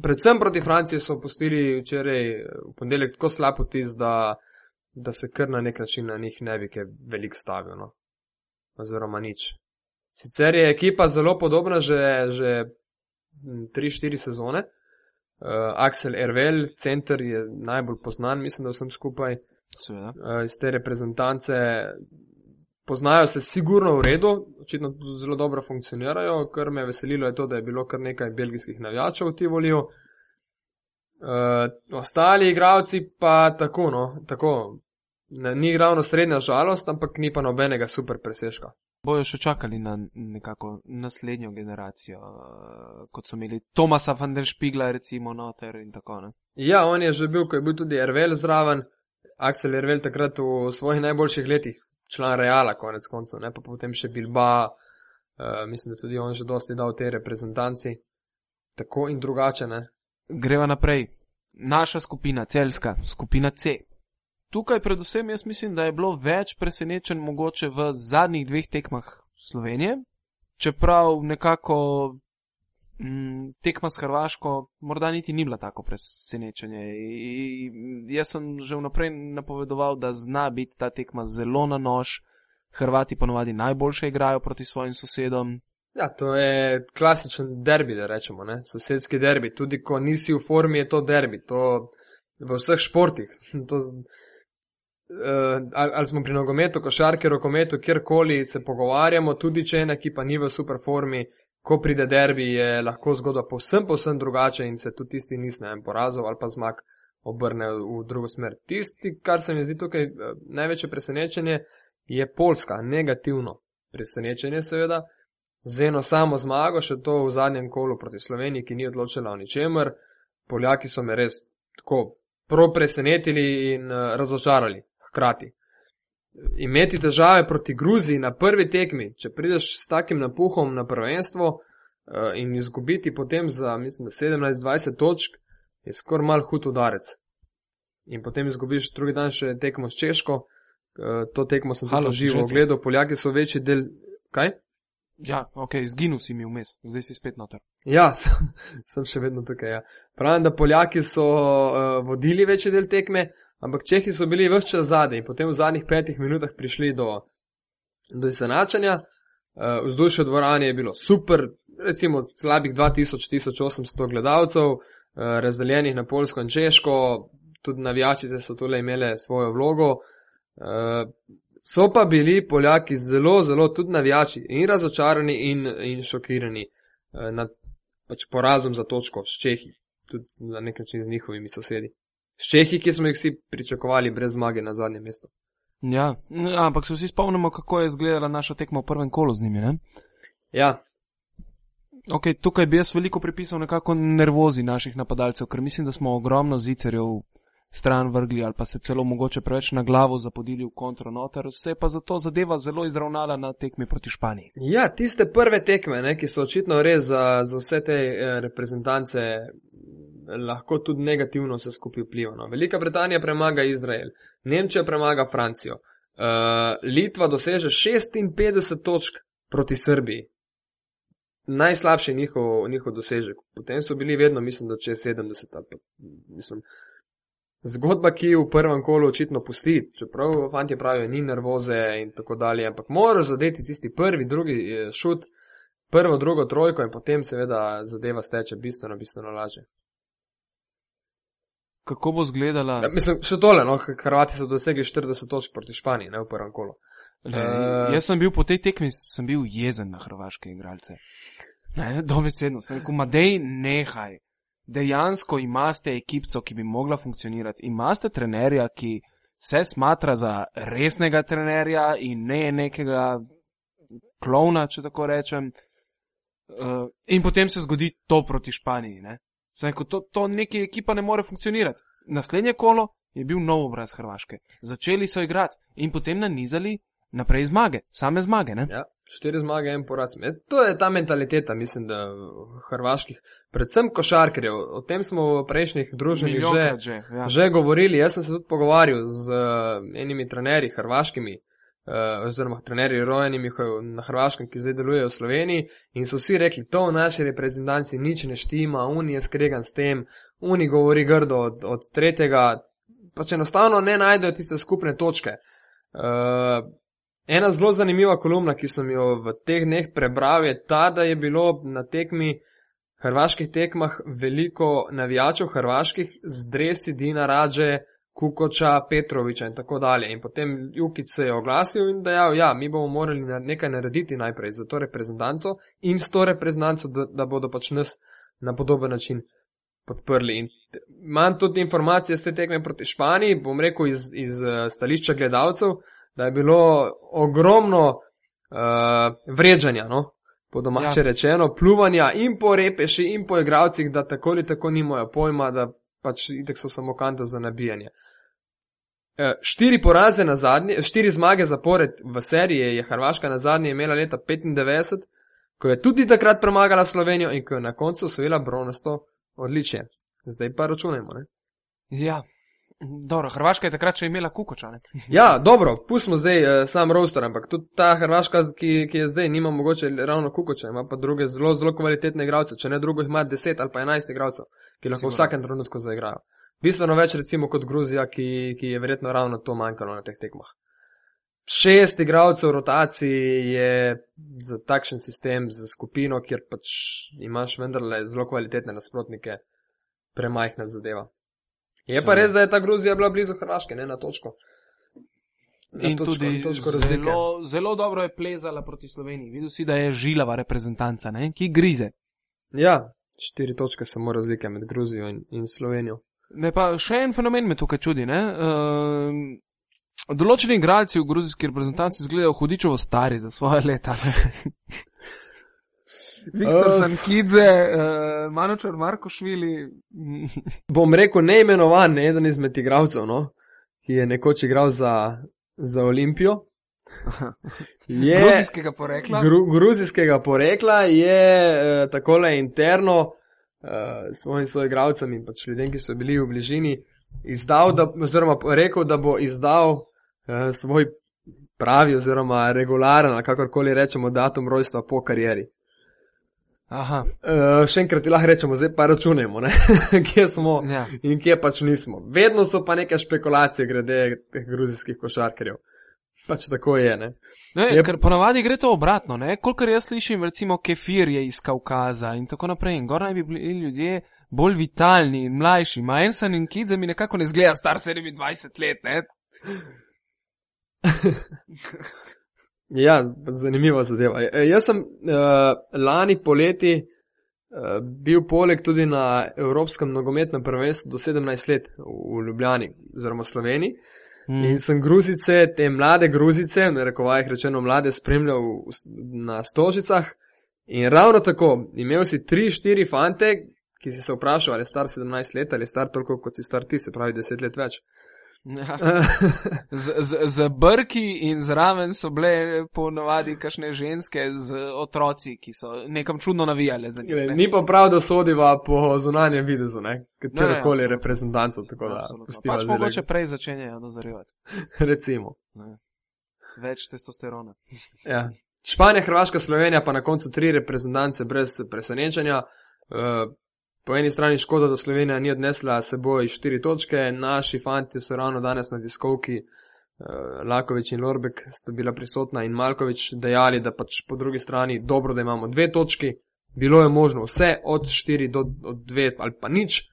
S2: predvsem proti Franciji, so postili včeraj eh, v ponedeljek tako slab vtis, da, da se kar na nek način na njih ne bi kaj veliko stavil. No. Oziroma nič. Sicer je ekipa zelo podobna že, že 3-4 sezone. Uh, Axel Ervel, center je najbolj poznan, mislim, da vsem skupaj
S1: Seveda.
S2: uh, iz te reprezentance. Poznajo se sigurno v redu, očitno zelo dobro funkcionirajo, kar me je veselilo je to, da je bilo kar nekaj belgijskih navijačev v Tivoliju. Uh, ostali igravci pa tako, no, tako. Ne, ni ravno srednja žalost, ampak ni pa nobenega super preseška.
S1: Bojo še čakali na nekako naslednjo generacijo, eh, kot so imeli Tomasa van der Špigla, recimo, noter in tako naprej.
S2: Ja, on je že bil, ko je bil tudi Ervel zraven, Axel Ervel takrat v svojih najboljših letih, član Reala, konec koncev, ne pa potem še Bilba, uh, mislim, da tudi on že dosti dal tej reprezentanci, tako in drugače, ne.
S1: Greva naprej. Naša skupina, celska, skupina C. Tukaj predvsem jaz mislim, da je bilo več presenečen mogoče v zadnjih dveh tekmah Slovenije, čeprav nekako mm, tekma s Hrvaško morda niti ni bila tako presenečenje. I, jaz sem že vnaprej napovedoval, da zna biti ta tekma zelo na nož. Hrvati ponovadi najboljše igrajo proti svojim sosedom.
S2: Ja, to je klasičen derbi, da rečemo, ne? sosedski derbi. Tudi ko nisi v formi, je to derbi. To v vseh športih. To, uh, ali, ali smo pri nogometu, košarki, rokometu, kjerkoli se pogovarjamo, tudi če ena ekipa ni v super formi, ko pride derbi, je lahko zgodba povsem, povsem drugače in se tudi tisti nisi na en porazov ali pa zmag obrne v drugo smer. Tisti, kar se mi zdi tukaj uh, največje presenečenje, je Poljska, negativno presenečenje, seveda. Z eno samo zmago, še to v zadnjem kolu proti Sloveniji, ki ni odločila o ničemer, Poljaki so me res tako prav presenetili in uh, razočarali hkrati. Imeti težave proti Gruziji na prvi tekmi, če prideš s takim napuhom na prvenstvo uh, in izgubiti potem za, mislim, 17-20 točk, je skoraj mal hud udarec. In potem izgubiš drugi dan še tekmo s Češko, uh, to tekmo sem tudi živo ogledal, Poljaki so večji del. Kaj?
S1: Ja, ok, zginil si mi vmes, zdaj si spet noter.
S2: Ja, sem, sem še vedno tukaj. Ja. Pravim, da Poljaki so uh, vodili večji del tekme, ampak Čehi so bili vse čas zadnji in potem v zadnjih petih minutah prišli do, do izenačanja. Uh, vzdušje dvorane je bilo super, recimo slabih 2000-1800 gledalcev, uh, razdeljenih na Polsko in Češko, tudi navijači so tole imeli svojo vlogo. Uh, So pa bili Poljaki zelo, zelo tudi navijači in razočarani in, in šokirani eh, nad pač porazom za točko s Čehi, tudi na nek način z njihovimi sosedi. S Čehi, ki smo jih vsi pričakovali brez zmage na zadnjem mestu.
S1: Ja, ampak se vsi spomnimo, kako je izgledala naša tekma v prvem kolu z njimi. Ne?
S2: Ja.
S1: Okay, tukaj bi jaz veliko pripisal nekako nervozi naših napadalcev, ker mislim, da smo ogromno zicerjev stran vrgli ali pa se celo mogoče preveč na glavo zapodili v kontronoter, se je pa zato zadeva zelo izravnala na tekmi proti Španiji.
S2: Ja, tiste prve tekme, ne, ki so očitno res za, za vse te eh, reprezentance lahko tudi negativno se skupaj vplivalo. No. Velika Britanija premaga Izrael, Nemčija premaga Francijo, uh, Litva doseže 56 točk proti Srbiji. Najslabši njihov, njihov dosežek. Potem so bili vedno, mislim, da če 70 ali pa, mislim, Zgodba, ki v prvem kolu očitno pusti, čeprav fanti pravijo, ni nervoze in tako dalje, ampak moraš zadeti tisti prvi, drugi eh, šut, prvo, drugo trojko in potem seveda zadeva steče bistveno, bistveno lažje.
S1: Kako bo izgledala?
S2: Ja, mislim, še tole, no, Hrvati so dosegli 40 točk proti Španiji, ne v prvem kolu.
S1: Le, uh, jaz sem bil po tej tekmi, sem bil jezen na hrvaške igralce. Ne, dobesedno, sem rekel, madej, nehaj dejansko imate ekipco, ki bi mogla funkcionirati, imate trenerja, ki se smatra za resnega trenerja in ne nekega klovna, če tako rečem. Uh, in potem se zgodi to proti Španiji. Ne? Rekel, to, to neki ekipa ne more funkcionirati. Naslednje kolo je bil nov obraz Hrvaške. Začeli so igrati in potem nanizali naprej zmage, same zmage.
S2: Ja, štiri zmage, en poraz. E, to je ta mentaliteta, mislim, da hrvaških, predvsem košarkarjev. O tem smo v prejšnjih družbah že, že, ja. že govorili. Jaz sem se tudi pogovarjal z uh, enimi trenerji, hrvaškimi. Uh, oziroma, trenerji rojenimi na Hrvaškem, ki zdaj delujejo v Sloveniji, in so vsi rekli, to v naši reprezentanci nič ne štima, uni je skregan s tem, uni govori grdo od, od tretjega, pač enostavno ne najdejo tiste skupne točke. Uh, Ena zelo zanimiva kolumna, ki sem jo v teh dneh prebral, je ta, da je bilo na tekmi, hrvaških tekmah, veliko navijačev hrvaških z dresi Dina Rađe, Kukoča, Petroviča in tako dalje. In potem Jukic se je oglasil in dejal, ja, mi bomo morali nekaj narediti najprej za to reprezentanco in s to reprezentanco, da, da bodo pač nas na podoben način podprli. In imam tudi informacije z te tekme proti Španiji, bom rekel iz, iz eh, stališča gledalcev da je bilo ogromno uh, vređanja, no? po domače ja. rečeno, pluvanja in po repeši in po igravcih, da tako ali tako nimajo pojma, da pač itek so samo kanta za nabijanje. Uh, štiri poraze na zadnje, štiri zmage zapored v seriji je Hrvaška na zadnje imela leta 95, ko je tudi takrat premagala Slovenijo in ko je na koncu osvojila bronasto odličje. Zdaj pa računajmo. Ne?
S1: Ja, Dobro, Hrvaška je takrat še imela kukočane.
S2: Ja, dobro, pustimo zdaj uh, sam roster, ampak tudi ta Hrvaška, ki, ki je zdaj, nima mogoče ravno kukoča, ima pa druge zelo, zelo kvalitetne igralce, če ne drugo, ima 10 ali pa 11 igralcev, ki lahko v vsakem trenutku zaigrajo. Bistveno več recimo kot Gruzija, ki, ki je verjetno ravno to manjkalo na teh tekmah. Šest igralcev v rotaciji je za takšen sistem, za skupino, kjer pač imaš vendarle zelo kvalitetne nasprotnike, premajhna zadeva. Je pa res, da je ta Gruzija bila blizu Hrvaške, ne na točko. Na
S1: In
S2: točko,
S1: tudi
S2: na točko razlike.
S1: zelo, zelo dobro je plezala proti Sloveniji. Videl si, da je žilava reprezentanca, ne? ki grize.
S2: Ja, štiri točke samo razlike med Gruzijo in, in Slovenijo.
S1: Ne, pa še en fenomen me tukaj čudi. ne. Ehm, Določeni igralci v gruzijski reprezentanci izgledajo hudičevo stari za svoje leta. Viktor
S2: Uf.
S1: Sankidze, uh, Manočar Markošvili. mm,
S2: Bom rekel neimenovan, ne eden izmed igralcev, no, ki je nekoč igral za, za Olimpijo. Je
S1: Gruzijskega porekla.
S2: gru, gruzijskega porekla, je uh, takole interno uh, svojim soigralcem in pač ljudem, ki so bili v bližini, izdal, da, oziroma rekel, da bo izdal uh, svoj pravi oziroma regularen, kakorkoli rečemo, datum rojstva po karieri.
S1: Aha,
S2: Uh, še enkrat lahko rečemo, zdaj pa računajmo, kje smo
S1: ja.
S2: in kje pač nismo. Vedno so pa neke špekulacije glede gruzijskih košarkarjev. Pač tako je, ne.
S1: Ne,
S2: Je-
S1: ker ponavadi gre to obratno, ne? Kolikor jaz slišim, recimo kefir je iz Kaukaza in tako naprej. In gor naj bi bili ljudje bolj vitalni in mlajši. Majensan in Kidze mi nekako ne zgleda star 27 let?
S2: Ja, zanimiva zadeva. E, Jaz sem uh, lani poleti uh, bil poleg tudi na Evropskem nogometnem prvenstvu do 17 let v Ljubljani, oziroma Sloveniji. Mm. In sem Gruzice, te mlade Gruzice, v narekovajih rečeno mlade, spremljal na stožicah. In ravno tako, imel si 3-4 fante, ki si se vprašal, ali je star 17 let ali je star toliko, kot si star ti, se pravi 10 let več.
S1: Ja. Z, z, z brki in zraven so bile ponovadi kašne ženske z otroci, ki so nekam čudno navijale za njih. ne.
S2: Ni pa prav, da sodiva po zunanjem videzu, ne, katero koli
S1: absolutno.
S2: reprezentanco, tako da pustiva
S1: Pač mogoče prej začenjajo dozorevati.
S2: recimo.
S1: Ne. Več testosterona.
S2: Ja. Španija, Hrvaška, Slovenija pa na koncu tri reprezentance brez presenečenja. Uh, po eni strani škoda, da Slovenija ni odnesla s seboj štiri točke, naši fanti so ravno danes na tiskovki, uh, Lakovič in Lorbek sta bila prisotna in Malkovič dejali, da pač po drugi strani dobro, da imamo dve točki, bilo je možno vse od štiri do od dve ali pa nič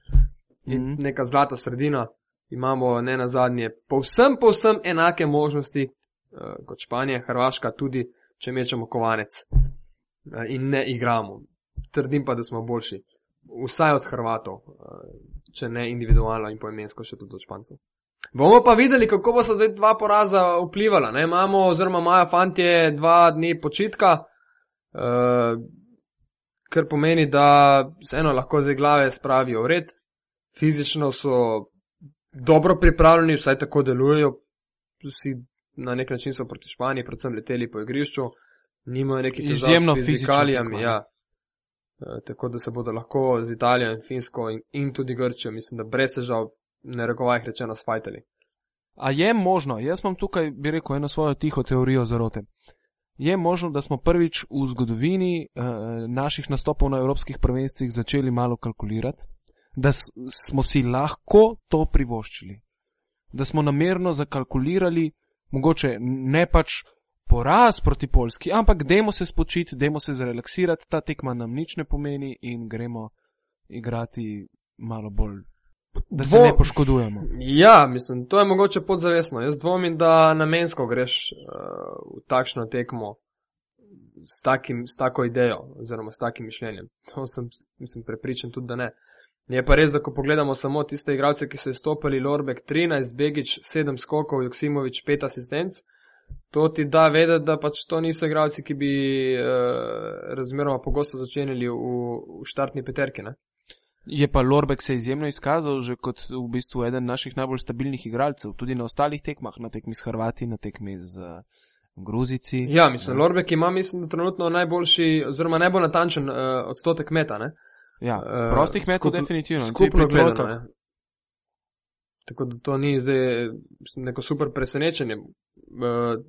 S2: in
S1: Mhm.
S2: neka zlata sredina. Imamo ne na zadnje povsem, povsem enake možnosti uh, kot Španija, Hrvaška, tudi če mečemo kovanec uh, in ne igramo. Trdim pa, da smo boljši, vsaj od Hrvatov, uh, če ne individualno in poimensko še tudi od Špancev. Bomo pa videli, kako bo se zdaj dva poraza vplivala. Ne? Imamo, oziroma imajo fantje dva dni počitka, uh, kar pomeni, da vseeno lahko zdaj glave spravijo v red, fizično so dobro pripravljeni, vsaj tako delujejo, vsi na nek način so proti Španiji, predvsem leteli po igrišču, nimajo nekih težav
S1: Izjemno
S2: s
S1: fizično
S2: fizikalijami.
S1: tekmo, ne.
S2: Ja. E, Tako da se bodo lahko z Italijo in Finsko in, in tudi Grčijo, mislim, da brez težav, ne rekovajih rečeno, sfajtali.
S1: A je možno, jaz imam tukaj, bi rekel, eno svojo tiho teorijo zarote. Je možno, da smo prvič v zgodovini eh, naših nastopov na evropskih prvenstvih začeli malo kalkulirati, da smo si lahko to privoščili. Da smo namerno zakalkulirali, mogoče ne pač poraz proti Polski, ampak dajmo se spočiti, dajmo se zrelaksirati, ta tekma nam nič ne pomeni in gremo igrati malo bolj, da se
S2: Dvo-
S1: ne poškodujemo.
S2: Ja, mislim, to je mogoče podzavestno. Jaz dvomim, da namensko greš uh, v takšno tekmo s, takim, s tako idejo oziroma s takim mišljenjem. To sem, mislim, prepričan tudi, da ne. Je pa res, da ko pogledamo samo tiste igralce, ki so izstopili, Lorbek 13, Begič 7 skokov, Joksimovič 5 asistenc, to ti da vedeti, da pač to niso igralci, ki bi uh, razmeroma pogosto začenjali v, v štartni peterki. Ne?
S1: Je pa Lorbek se izjemno izkazal že kot v bistvu eden naših najbolj stabilnih igralcev, tudi na ostalih tekmah, na tekmi s Hrvati, na tekmi z uh, Gruzici.
S2: Ja, mislim, Lorbek ima, mislim, da trenutno najboljši, oziroma najbolj natančen uh, odstotek meta. Ne?
S1: Ja,
S2: Eh,
S1: prostih metov
S2: skupno-
S1: definitivno.
S2: Skupno gledano. Tako da to ni zdaj neko super presenečenje. Uh,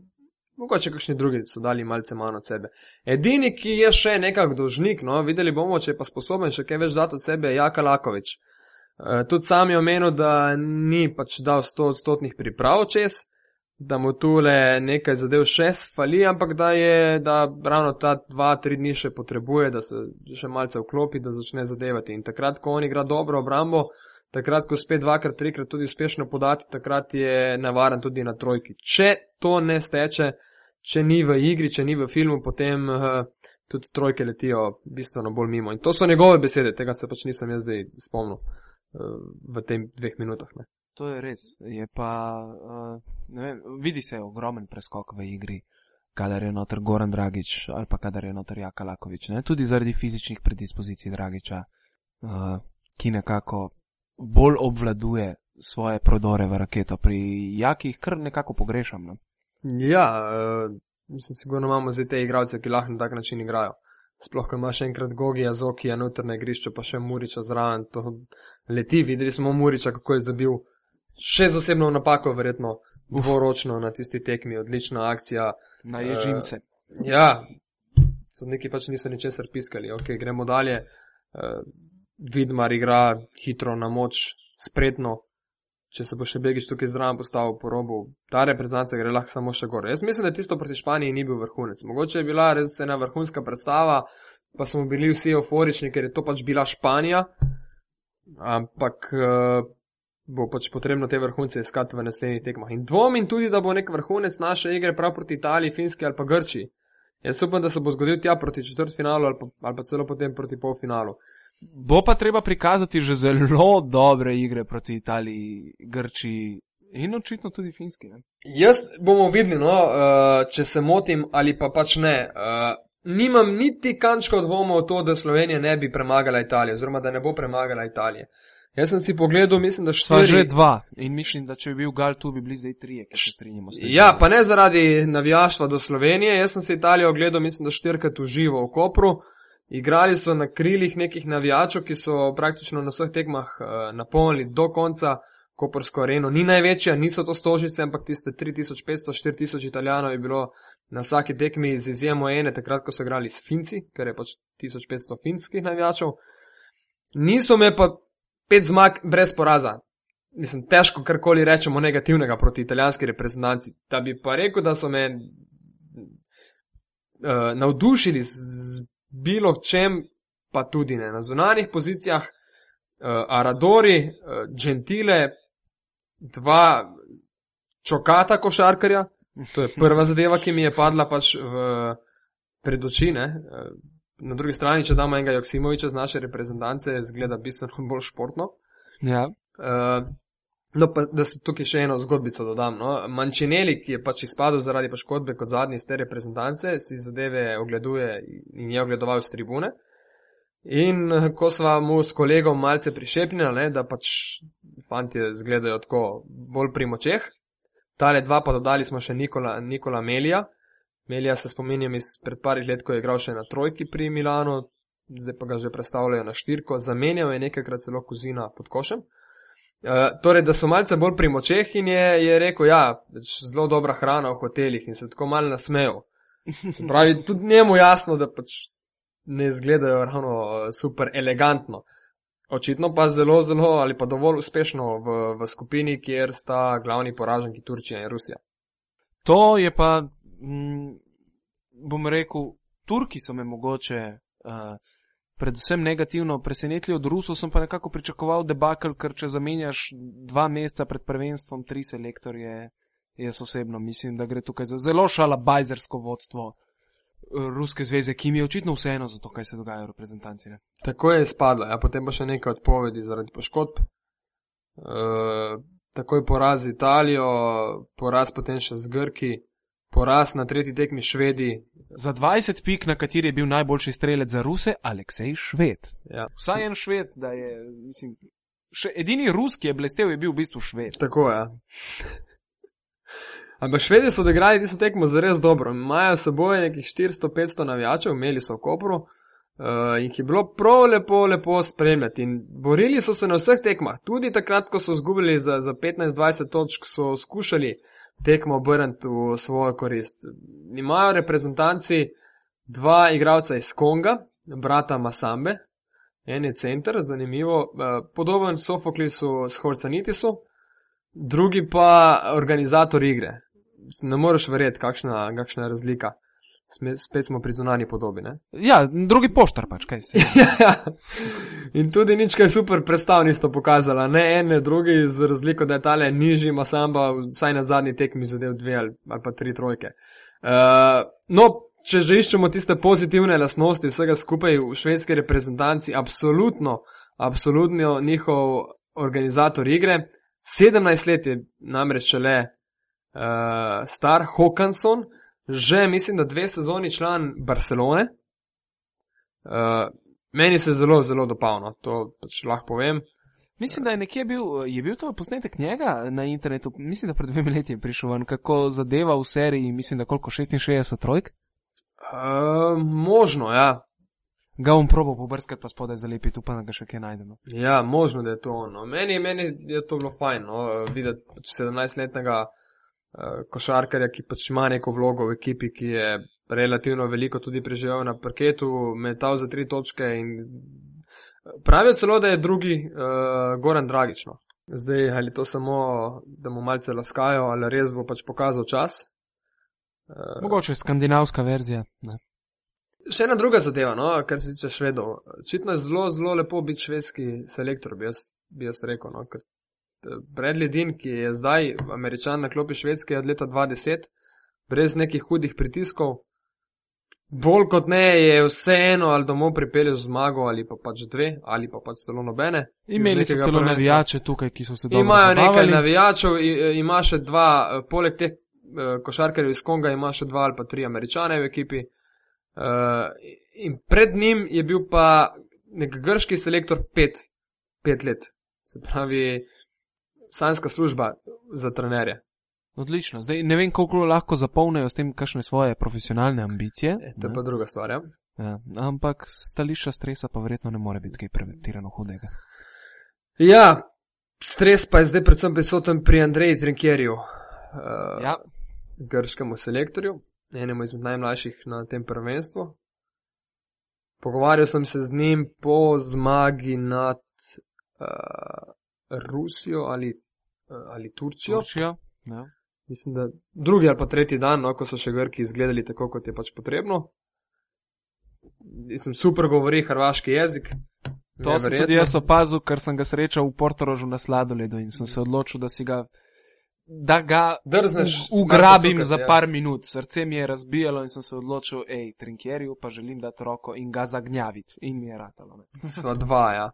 S2: mogoče kakšni drugi so dali malce manj od sebe. Edini, ki je še nekako dožnik, no, videli bomo, če je pa sposoben še kaj več dati od sebe, je Jaka Lakovič. Uh, tudi sam je omenil, da ni pač dal 100 odstotnih priprav čez, da mu tule nekaj zadev še fali, ampak da je, da ravno ta dva, tri dni še potrebuje, da se še malce vklopi, da začne zadevati. In takrat, ko on igra dobro obrambo, takrat, ko spet dvakrat, trikrat tudi uspešno podati, takrat je navaren tudi na trojki. Če to ne steče, če ni v igri, če ni v filmu, potem uh, tudi trojke letijo bistveno bolj mimo. In to so njegove besede, tega se pač nisem jaz zdaj spomnil v tem dveh minutah. Ne.
S1: To je res. Je pa, uh, vem, vidi se ogromen preskok v igri, kadar je noter Goran Dragič ali pa kadar je noter Jaka Lakovič. Ne? Tudi zaradi fizičnih predispozicij Dragiča, uh, ki nekako bolj obvladuje svoje prodore v raketo. Pri Jakih kar nekako pogrešam. Ne?
S2: Ja, uh, mislim, sigurno imamo zdaj te igralce, ki lahko na tak način igrajo. Sploh, ko imaš enkrat Gogija, Zokija, notrne igrišče, pa še Muriča zraven, to leti. Videli smo Muriča, kako je zabil še z osebno napako, verjetno dvoročno na tisti tekmi, odlična akcija.
S1: Na ježimce.
S2: Uh, ja, sodniki pač niso ničesar piskali. Ok, gremo dalje. Uh, Vidmar igra hitro na moč, spretno. Če se bo še Begič tukaj zraven postavil po robu, ta reprezentanca gre lahko samo še gore. Jaz mislim, da tisto proti Španiji ni bil vrhunec. Mogoče je bila res ena vrhunska predstava, pa smo bili vsi euforični, ker je to pač bila Španija. Ampak uh, bo pač potrebno te vrhunce iskati v naslednjih tekmah. In dvomim tudi, da bo nek vrhunec naše igre prav proti Italiji, Finski ali pa Grči. Jaz upam, da se bo zgodil tja proti četrtfinalu ali, ali pa celo potem proti polfinalu.
S1: Bo pa treba prikazati že zelo dobre igre proti Italiji, Grčiji in očitno tudi Finski. Ne?
S2: Jaz bomo videli, no, uh, če se motim ali pa pač ne. Uh, nimam niti kančka dvoma v to, da Slovenija ne bi premagala Italije, oziroma da ne bo premagala Italije. Jaz sem si pogledal, mislim, da
S1: štiri... že dva in mislim, da če bi bil Gal tu, bi bili zdaj trije, ki se strinjamo.
S2: Ja, pa ne zaradi navijaštva do Slovenije. Jaz sem si Italijo ogledal, mislim, da štirikrat v živo v Kopru. Igrali so na krilih nekih navijačev, ki so praktično na vseh tekmah uh, napolnili do konca. Kopersko areno ni največja, niso to stožice, ampak tiste 3500-4000 italijanov je bilo na vsaki tekmi z izjemo ene, takrat, ko so igrali s Finci, ker je pač 1500 finskih navijačev. Niso me pa pet zmag brez poraza. Mislim, težko karkoli rečemo negativnega proti italijanski reprezentanci. Da bi pa rekel, da so me uh, navdušili z bilo čem, pa tudi ne na zunanjih pozicijah, uh, Aradori, uh, Gentile, dva čokata košarkarja. To je prva zadeva, ki mi je padla pač v predočine. Uh, na drugi strani, če damo enega Joksimoviča z naše reprezentance, zgleda bistveno bolj športno.
S1: Ja.
S2: Uh, No, pa da se tukaj še eno zgodbico dodam. No. Mančineli, ki je pač izpadel zaradi poškodbe kot zadnji iz te reprezentance, si zadeve ogleduje in je ogledoval z tribune. In ko sva mu s kolegom malce prišepnili, da pač fanti zgledajo tako bolj pri močeh, tale dva pa dodali smo še Nikola, Nikola Melija. Melija se spominjam iz pred parih let, ko je igral še na trojki pri Milanu, zdaj pa ga že predstavljajo na štirko, zamenjal je nekajkrat celo kozina pod košem. Uh, torej, da so malce bolj pri močeh in je, je rekel, ja, je zelo dobra hrana v hotelih in se tako malo nasmejal. Se pravi, tudi njemu jasno, da pač ne izgledajo ravno uh, super elegantno. Očitno pa zelo, zelo ali pa dovolj uspešno v, v skupini, kjer sta glavni poraženki Turčija in Rusija.
S1: To je pa, m, mm, bom rekel, Turki so me mogoče. Uh, predvsem negativno presenetili od Rusov, sem pa nekako pričakoval debakl, ker če zamenjaš dva meseca pred prvenstvom tri selektorje, jaz osebno mislim, da gre tukaj za zelo šalabajzersko vodstvo eh, Ruske zveze, ki mi je očitno vseeno za to, kaj se dogaja v reprezentanci. Ne?
S2: Tako je spadlo, ja, potem pa še nekaj odpovedi zaradi poškodb. Uh, takoj poraz Italijo, poraz potem še z Grki, poraz na tretji tekmi Švedi,
S1: za 20 pik, na kateri je bil najboljši strelec za Ruse, Aleksej Šved.
S2: Ja.
S1: Vsaj en Šved, da je, mislim, še edini Rus, ki je blestev, je bil v bistvu Šved.
S2: Tako je. Ja. Ampak švedi so odigrali tisto tekmo zelo dobro. Imajo s seboj nekih 400-500 navijačev, imeli so v Kopru. Uh, jih je bilo prav lepo, lepo spremljati. In borili so se na vseh tekmah, tudi takrat, ko so zgubili za, za 15-20 točk, so skušali tekmo obrniti v svojo korist. Imajo reprezentanci dva igralca iz Konga, brata Masambe, en je center, zanimivo, uh, podoben Sofoklisu s Horcanitisu, drugi pa organizator igre. Ne moreš verjeti, kakšna je razlika. Sme, spet smo pri zunani podobi. Ne?
S1: Ja, drugi poštar pač, kaj se.
S2: Ja. In tudi nič kaj super predstav nista pokazala, ne en, ne drugi, z razliko, da je tale nižji, ima samba, vsaj na zadnji tekmi zadev dve ali, ali pa tri trojke. Uh, no, če že iščemo tiste pozitivne lasnosti vsega skupaj v švedski reprezentanci, absolutno, absolutno njihov organizator igre, 17 let je namreč šele uh, star Hawkinson, že mislim, da dve sezoni član Barcelone. Uh, meni se zelo, zelo dopavno, to pač lahko povem.
S1: Mislim, da je nekje bil, je bil to posnetek njega na internetu, mislim, da pred dvemi leti je prišel ven, kako zadeva v seriji, mislim, da koliko 66 trojk.
S2: Uh, možno, ja.
S1: Ga bom probal pobrskati, pa spodaj zalepiti, upam, da ga še kaj najdemo.
S2: Ja, možno, da je to ono. Meni, meni je to bilo fajn, no, videti pač 17-letnega uh, košarkarja, ki pač ima neko vlogo v ekipi, ki je relativno veliko tudi preživel na parketu, metal za tri točke in pravijo celo, da je drugi uh, Goran Dragično. Zdaj, ali to samo, da mu malce laskajo, ali res bo pač pokazal čas.
S1: Uh, Mogoče skandinavska verzija. Ne.
S2: Še ena druga zadeva, no, kar se tiče švedov. Očitno je zelo, zelo lepo biti švedski selektor, bi jaz, bi jaz rekel. No, Bradley Dean, ki je zdaj američan na klopi švedske od leta 2010, brez nekih hudih pritiskov, bolj kot ne je vseeno, ali domov pripelješ zmago, ali pa pač dve, ali pa pač celo nobene.
S1: Imeli so celo prvenstva. navijače tukaj, ki so se dobro
S2: Imajo
S1: zabavali.
S2: nekaj navijačev, ima še dva, poleg teh košarkarjev iz Konga, ima še dva ali pa tri američane v ekipi. In pred njim je bil pa nek grški selektor pet, pet let, se pravi, sanska služba za trenerje.
S1: Odlično. Zdaj ne vem, koliko lahko zapolnijo s tem, kakšne svoje profesionalne ambicije.
S2: E, to je pa druga stvar. Ja?
S1: Ja, ampak stališča stresa pa verjetno ne more biti kaj prevetirano hudega.
S2: Ja, stres pa je zdaj predvsem prisoten pri Andreji Trinkjerju, uh,
S1: Ja,
S2: grškemu selektorju, enemu izmed najmlajših na tem prvenstvu. Pogovarjal sem se z njim po zmagi nad uh, Rusijo ali, uh, ali Turčijo.
S1: Turčija. Ja.
S2: Mislim, da drugi ali pa tretji dan, no, ko so še Grki izgledali tako, kot je pač potrebno. Mislim, super govori hrvaški jezik.
S1: To sem tudi jaz opazil, ker sem ga srečal v Portorožu na sladoledu in sem se odločil, da si ga. Da ga
S2: Drzneš
S1: ugrabim
S2: narko
S1: za
S2: ja.
S1: par minut, srce mi je razbijalo in sem se odločil, hej, trinkjerju pa želim dati roko in ga zagnjaviti. In mi je ratalo. Ne.
S2: Sva dva, ja.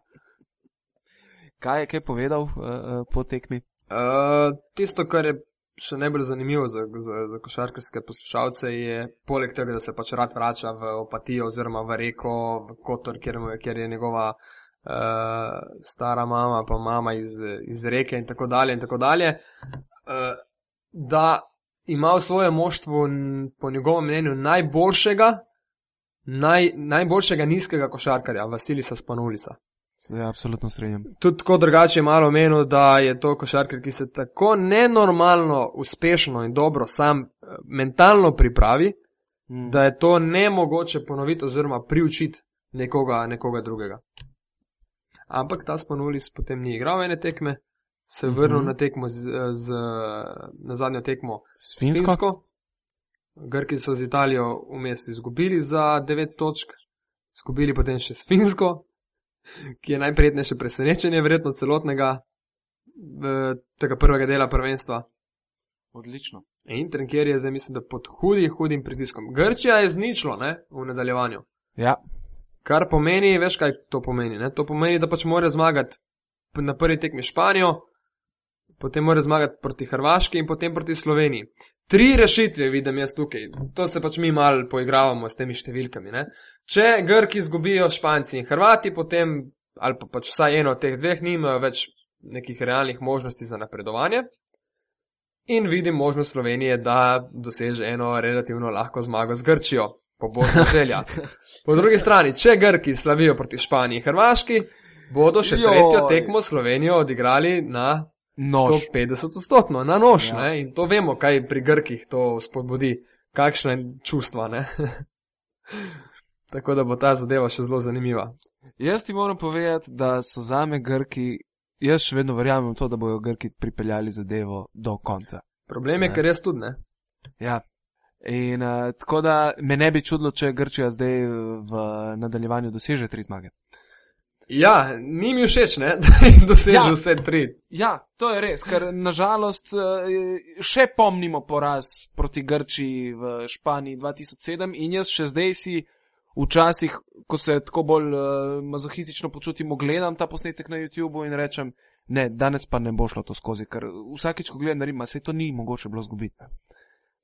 S1: Kaj je kaj povedal uh, uh, po tekmi?
S2: Uh, tisto, kar je še najbolj zanimivo za, za, za košarkarske poslušalce, je poleg tega, da se pač rad vrača v opatijo oziroma v reko, v Kotor, kjer, kjer je njegova uh, stara mama, pa mama iz, iz reke in tako dalje in tako dalje, uh, da ima v svojem moštvu po njegovem mnenju najboljšega, naj, najboljšega nizkega košarkarja, Vasilisa Spanulisa.
S1: Se ja, absolutno strinjam.
S2: Tudi tako drugače je malo omenil, da je to košarkar, ki se tako nenormalno, uspešno in dobro sam eh, mentalno pripravi,
S1: Mm.
S2: da je to nemogoče ponoviti oziroma priučiti nekoga, nekoga drugega. Ampak ta Spanulis potem ni igral ene tekme, se je vrnil
S1: Mhm.
S2: na tekmo z, z, na zadnjo tekmo
S1: S? Finsko.
S2: Grki so z Italijo vmes izgubili za 9 točk, izgubili potem še s Finsko, ki je najprijetnejše presenečenje, verjetno celotnega eh, tega prvega dela prvenstva.
S1: Odlično.
S2: In Trenkjer je zdaj, mislim, da pod hudim, hudim pritiskom. Grčija je zničila ne, v nadaljevanju.
S1: Ja,
S2: Kar pomeni, veš kaj to pomeni? Ne? To pomeni, da pač mora zmagati na prvi tekmi Španijo, potem mora zmagati proti Hrvaški in potem proti Sloveniji. Tri rešitve vidim jaz tukaj. To se pač mi malo poigravamo s temi številkami. Ne? Če Grki izgubijo Španci in Hrvati, potem, ali pa pač vsaj eno od teh dveh, nimajo več nekih realnih možnosti za napredovanje. In vidim možnost Slovenije, da doseže eno relativno lahko zmago z Grčijo. Pobožna želja. Po drugi strani, če Grki slavijo proti Španiji in Hrvaški, bodo še
S1: Joj.
S2: tretjo tekmo Slovenijo odigrali na
S1: Nož.
S2: 150 odstotno, na nož.
S1: Ja.
S2: In to vemo, kaj pri Grkih to spodbudi, kakšne čustva. Ne? Tako da bo ta zadeva še zelo zanimiva.
S1: Jaz ti moram povedati, da so zame Grki, jaz še vedno verjamem v to, da bojo Grki pripeljali zadevo do konca.
S2: Problem je,
S1: Ne.
S2: ker jaz tudi ne.
S1: Ja. In uh, tako da me ne bi čudilo, če Grčija zdaj v nadaljevanju doseže tri zmage.
S2: Ja, ni mi všeč, ne? da jim doseže
S1: Ja.
S2: vse tri.
S1: Ja, to je res, ker nažalost še pomnimo poraz proti Grčiji v Španiji 2007 in jaz še zdaj si včasih, ko se tako bolj uh, mazohistično počutim, gledam ta posnetek na YouTubu in rečem, ne, danes pa ne bo šlo to skozi, ker vsakič, ko gledam, naredim, se to ni mogoče bilo zgubiti.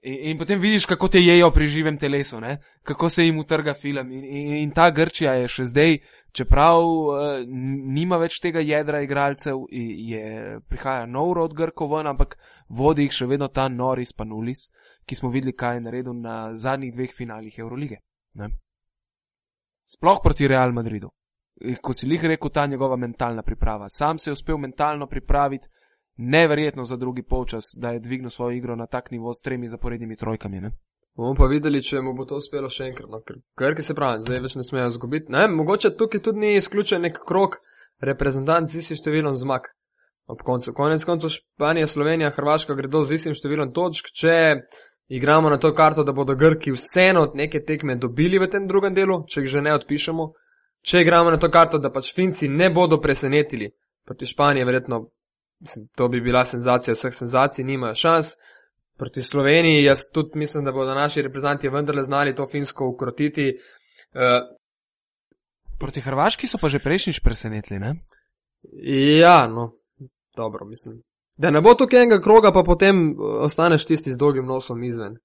S1: Ne." In, in potem vidiš, kako te jejo pri živem telesu, ne? kako se jim utrga film. In, in, in ta Grčija je še zdaj, čeprav uh, nima več tega jedra igralcev, je, prihaja nov rod Grkov ven, ampak vodi jih še vedno ta Noris Panulis, ki smo videli, kaj je naredil na zadnjih dveh finalih Eurolige. Ne? Sploh proti Real Madridu. In Ko si lih rekel, ta njegova mentalna priprava. Sam se je uspel mentalno pripraviti, neverjetno za drugi polčas, da je dvignil svojo igro na tak nivo s tremi zaporednimi trojkami. Ne?
S2: Bomo pa videli, če mu bo to uspelo še enkrat. No, ker Grki se pravi, zdaj več ne smejo zgubiti. Ne, mogoče tukaj tudi ni izključen nek krok reprezentant z istim številom zmag. Ob koncu. Konec koncev Španija, Slovenija, Hrvaška gredo z istim številom točk. Če igramo na to karto, da bodo Grki vseeno neke tekme dobili v tem drugem delu, če jih že ne odpišemo. Če igramo na to karto, da pač Finci ne bodo presenetili proti Španiji, verjetno mislim, to bi bila senzacija vseh senzacij, nimajo šans. Proti Sloveniji, jaz tudi mislim, da bodo naši reprezentanti vendarle znali to finsko ukrotiti. Uh,
S1: Proti Hrvaški so pa že prejšnjič presenetili. Ne?
S2: ja, no, dobro, mislim. Da ne bo tukaj enega kroga, pa potem eh, ostaneš tisti z dolgim nosom izven.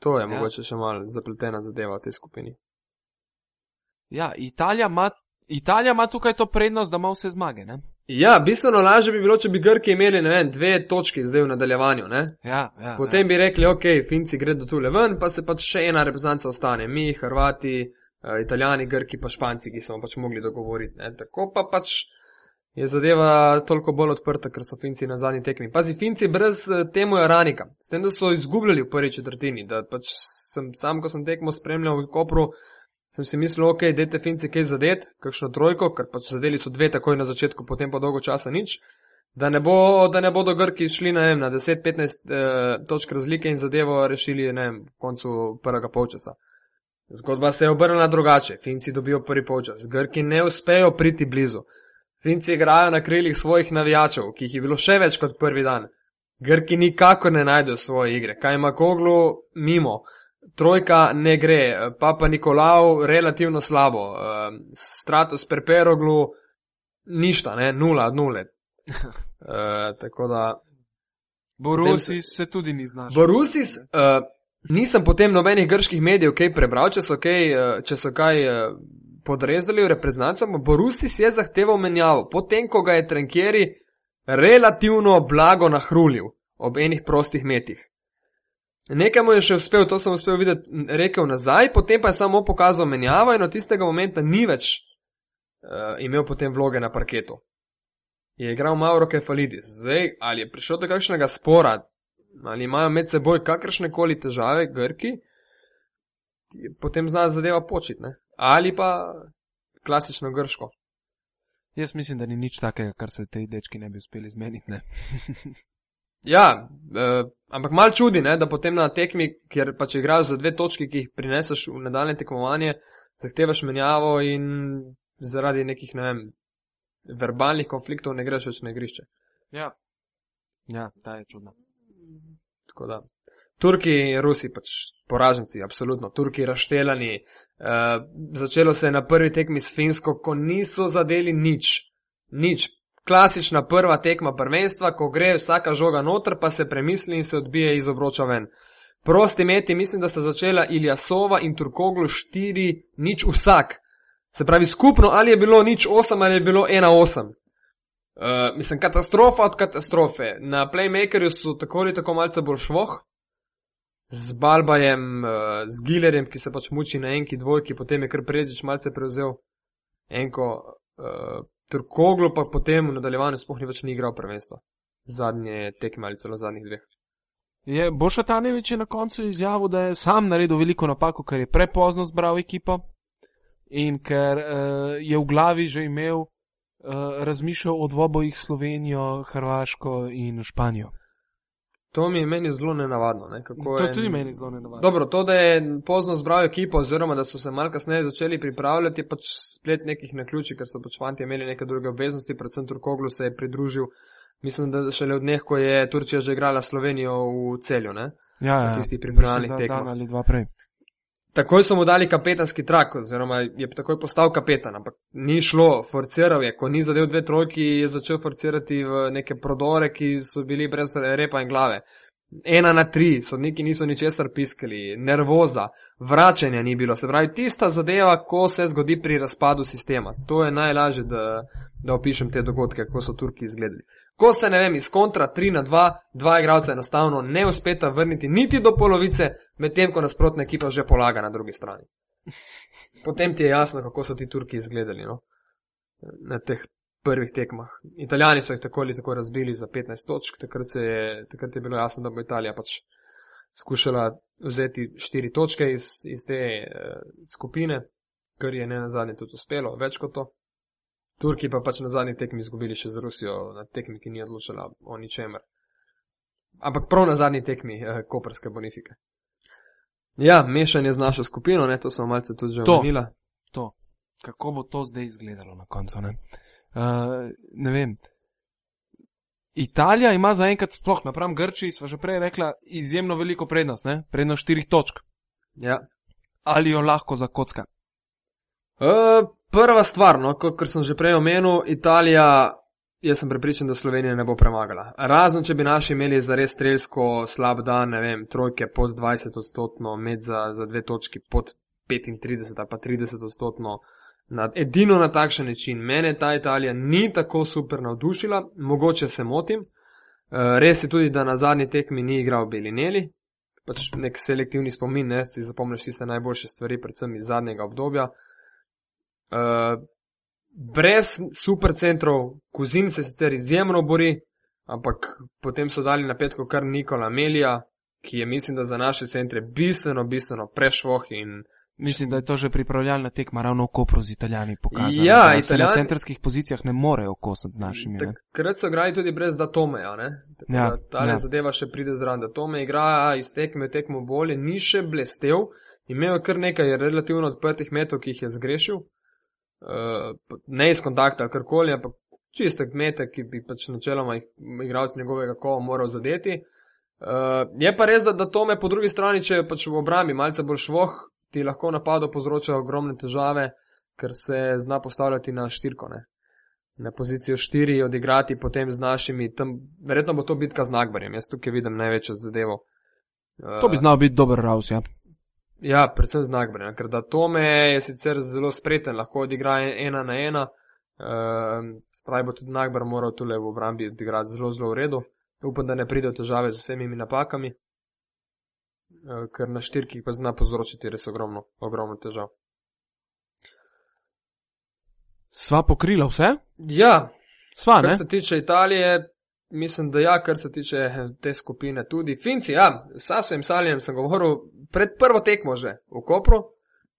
S2: To je
S1: ja.
S2: mogoče še malo zapletena zadeva v tej skupini.
S1: Ja, Italija ima, Italija ima tukaj to prednost, da ima vse zmage. Ne?
S2: Ja, bistveno lažje bi bilo, če bi Grki imeli, vem, dve točki zdaj v nadaljevanju, ne?
S1: Ja, ja,
S2: Potem bi rekli, ok, Finci gredo tule ven, pa se pač še ena reprezentanca ostane. Mi, Hrvati, eh, Italijani, Grki, pa Španci, ki smo pač mogli dogovoriti. Ne? Tako pa pač je zadeva toliko bolj odprta, ker so Finci na zadnji tekmi. Pazi, Finci brez eh, temu je ranika, s tem, da so izgubljali v prvi četrtini, da pač sem sam, ko sem tekmo spremljal v Kopru, sem si mislil, ok, dajte Finci kaj zadet, kakšno trojko, ker pač zadeli so dve takoj na začetku, potem pa dolgo časa nič. Da ne, bo, da ne bodo Grki šli na, na 10-15 eh, točk razlike in zadevo rešili v koncu prvega polčasa. Zgodba se je obrnila drugače. Finci dobijo prvi polčas, Grki ne uspejo priti blizu. Finci igrajo na krilih svojih navijačev, ki jih je bilo še več kot prvi dan. Grki nikakor ne najdejo svoje igre. Kaj ima Koglu mimo? Trojka ne gre, Papa Nikolau relativno slabo, eh, Stratos Perperoglu ništa, ne, nula od nule. Uh, tako da.
S1: Borusi se tudi ni znašel.
S2: Borusis, uh, nisem potem nobenih grških medijev kaj prebral, če so kaj, uh, če so kaj uh, podrezali v reprezentanco. Borusis je zahteval menjavo, potem ko ga je Trenkjeri relativno blago nahrulil ob enih prostih metih. Nekaj mu je še uspel, to sem uspel videti, rekel nazaj, potem pa je samo pokazal menjavo in od tistega momenta ni več uh, imel potem vloge na parketu. Je igral Mauro Kefalidis. Zdaj, ali je prišel do kakšnega spora, ali imajo med seboj kakršne koli težave, Grki, potem zna zadeva početi, ne? ali pa klasično grško.
S1: Jaz mislim, da ni nič takega, kar se tej dečki ne bi uspeli zmeniti.
S2: Ja, eh, ampak mal čudi, ne, da potem na tekmi, kjer pač igraš za dve točki, ki jih prineseš v nadaljne tekmovanje, zahtevaš menjavo in zaradi nekih, ne vem, verbalnih konfliktov ne greš več na igrišče.
S1: Ja. ja, ta je čudna.
S2: Tako da. Turki in Rusi pač poraženci, absolutno. Turki razštelani. Uh, začelo se je na prvi tekmi s Finsko, ko niso zadeli nič. Nič. Klasična prva tekma prvenstva, ko gre vsaka žoga noter, pa se premisli in se odbije iz obroča ven. Prosti meti, mislim, da sta začela Iljasova in Turkoglu 4, nič vsak. Se pravi, skupno ali je bilo nič 8 ali je bilo 1-8. Uh, mislim, katastrofa od katastrofe. Na Playmakerju so tako ali tako malce bolj švoh. z Balbajem, uh, z Gilerjem, ki se pač muči na enki dvojki, potem je kar Prezič malce prevzel enko. Uh, Turkoglu pa potem v nadaljevanju sploh ni več ni igral prvenstvo. Zadnje tekme ali celo zadnjih dveh.
S1: Je Bošatanevič je na koncu izjavil, da je sam naredil veliko napako, ker je prepozno zbral ekipo in ker uh, je v glavi že imel, uh, razmišljal o dvobojih Slovenijo, Hrvaško in Španijo.
S2: To mi je meni zelo nenavadno. Ne?
S1: To je tudi meni zelo nenavadno.
S2: Dobro, to, da je pozno zbral ekipo, oziroma da so se malo kasneje začeli pripravljati, je pač splet nekih naključij, ker so pač fanti imeli neke druge obveznosti, predvsem Turkoglu se je pridružil. Mislim, da šele od dneh, ko je Turčija že igrala Slovenijo v celju, ne?
S1: Ja, ja.
S2: Tistih pripravljalnih tekmov.
S1: Dan ali dva prej.
S2: Takoj so mu dali kapetanski trak, oziroma je takoj postal kapetan, ampak ni šlo, forciral je, ko ni zadev dve trojki, je začel forcirati v neke prodore, ki so bili brez repa in glave. Ena na tri, sodniki niso ničesar piskali, nervoza, vračanja ni bilo. Se pravi, tista zadeva, ko se zgodi pri razpadu sistema. To je najlažje, da, da opišem te dogodke, kako so Turki izgledali. Ko se ne vem, iz kontra 3 na 2, dva igralca enostavno ne uspeta vrniti niti do polovice, medtem ko nasprotna ekipa že polaga na drugi strani. Potem ti je jasno, kako so ti Turki izgledali no? na teh prvih tekmah. Italijani so jih tako ali tako razbili za 15 točk, takrat, je, takrat je bilo jasno, da bo Italija pač skušala vzeti 4 točke iz, iz te uh, skupine, kar je ne na zadnje tudi uspelo, več kot to. Turki pa pač na zadnji tekmi izgubili še z Rusijo, na tekmi, ki ni odločila o ničemer. Ampak prav na zadnji tekmi eh, koperske bonifike. Ja, mešanje z našo skupino, ne, to smo malce tudi že omenili.
S1: To, kako bo to zdaj izgledalo na koncu, ne? Uh, ne vem. Italija ima zaenkrat, sploh napram Grčiji, smo že prej rekla, izjemno veliko prednost, ne? prednost štirih točk.
S2: Ja.
S1: Ali jo lahko zakocka?
S2: Uh, Prva stvar, no, kot sem že prej omenil, Italija, jaz sem prepričan, da Slovenija ne bo premagala. Razen, če bi naši imeli za res strelsko slab dan, ne vem, trojke pod 20 odstotno, med za, za dve točki pod 35 ali pa 30 odstotno. Na, edino na takšen način. Mene ta Italija ni tako super navdušila, mogoče se motim. Uh, res je tudi, da na zadnji tekmi ni igral Belineli, pač nek selektivni spomin, ne, si zapomniš vse najboljše stvari, predvsem iz zadnjega obdobja. Uh, brez supercentrov, Kuzin se sicer izjemno bori, ampak potem so dali na petko kar Nikola Melija, ki je, mislim, da za naše centre bistveno, bistveno prešvoh in.
S1: Mislim, da je to že pripravljalna tekma, ravno v Kopru z Italijani pokazala.
S2: Ja,
S1: da se
S2: Italijani...
S1: na centrskih pozicijah ne morejo kosati z našimi.
S2: Takrat so igrali tudi brez Datomeja, ne?
S1: Ja,
S2: da ta
S1: ja.
S2: zadeva še pride zraven. Datome igra iz tekme v tekmo bolje, ni še blestev, imel je kar nekaj relativno odprtih metov, ki jih je zgrešil. Uh, ne iz kontakta, karkoli, ampak čiste kmete, ki bi pač načeloma jih igralci njegovega kova moral zadeti. Uh, je pa res, da, da to me po drugi strani, če je pač v obrambi malce bolj švoh, ti lahko napado povzroča ogromne težave, ker se zna postavljati na štirko, ne? na pozicijo štiri, odigrati potem z našimi, tam verjetno bo to bitka z Nagbarjem, jaz tukaj vidim največjo zadevo.
S1: Uh, to bi znal biti dober raus, ja.
S2: Ja, predvsem znak brena, ker da Tome je sicer zelo spreten, lahko odigra ena na ena, uh, spravi bo tudi Nagbar moral tule v obrambi odigrati zelo, zelo v redu. Upam, da ne pride v težave z vsemi napakami, uh, ker na štirkih pa zna povzročiti res ogromno, ogromno težav.
S1: Sva pokrila vse?
S2: Ja,
S1: sva.
S2: Kar se tiče Italije, mislim, da ja, kar se tiče te skupine tudi. Finci, ja, s Sasom Saljem sem govoril pred prvo tekmo že v Kopru,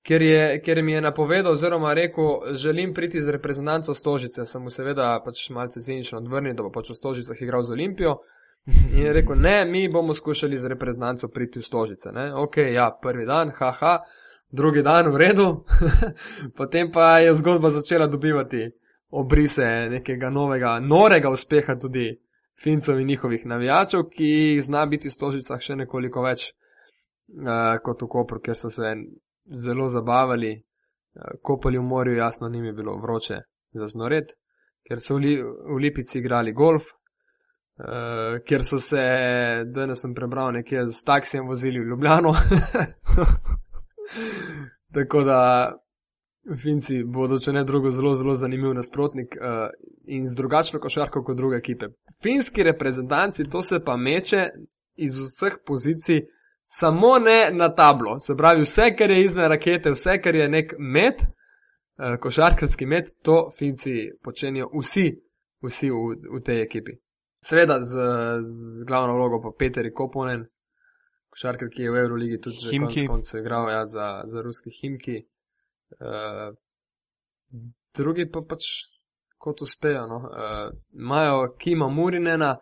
S2: ker, je, ker mi je napovedal oziroma rekel, želim priti z reprezentanco Stožice. Sem mu seveda pač malce zinično odvrnil, da bo pač v Stožicah igral z Olimpijo. In je rekel, ne, mi bomo skušali z reprezentanco priti v Stožice. Ne? Ok, ja, prvi dan, haha, drugi dan v redu, potem pa je zgodba začela dobivati obrise nekega novega, norega uspeha tudi Fincov in njihovih navijačev, ki zna biti v Stožicah še nekoliko več uh, kot v Kopru, ker so se zelo zabavali, uh, kopali v morju, jasno, ni mi bilo vroče za znored, ker so v, li, v Lipici igrali golf, uh, ker so se, danes sem prebral, nekje z taksijem vozili v Ljubljano. Tako da Finci bodo, če ne drugo, zelo, zelo zanimiv nasprotnik uh, in z drugačno košarko kot druge ekipe. Finski reprezentanci, to se pa meče iz vseh pozicij samo ne na tablo. Se pravi, vse, kar je izven rakete, vse, kar je nek met, uh, košarkarski met, to Finci počenjajo vsi, vsi v, v tej ekipi. Seveda z, z glavno vlogo pa Peter Koponen, košarkar, ki je v Euroligi tudi že
S1: Himki.
S2: konec koncev igral ja, za, za ruski Himki. Uh, drugi pa pač kot uspejo. No. Uh, imajo Kima Murinena,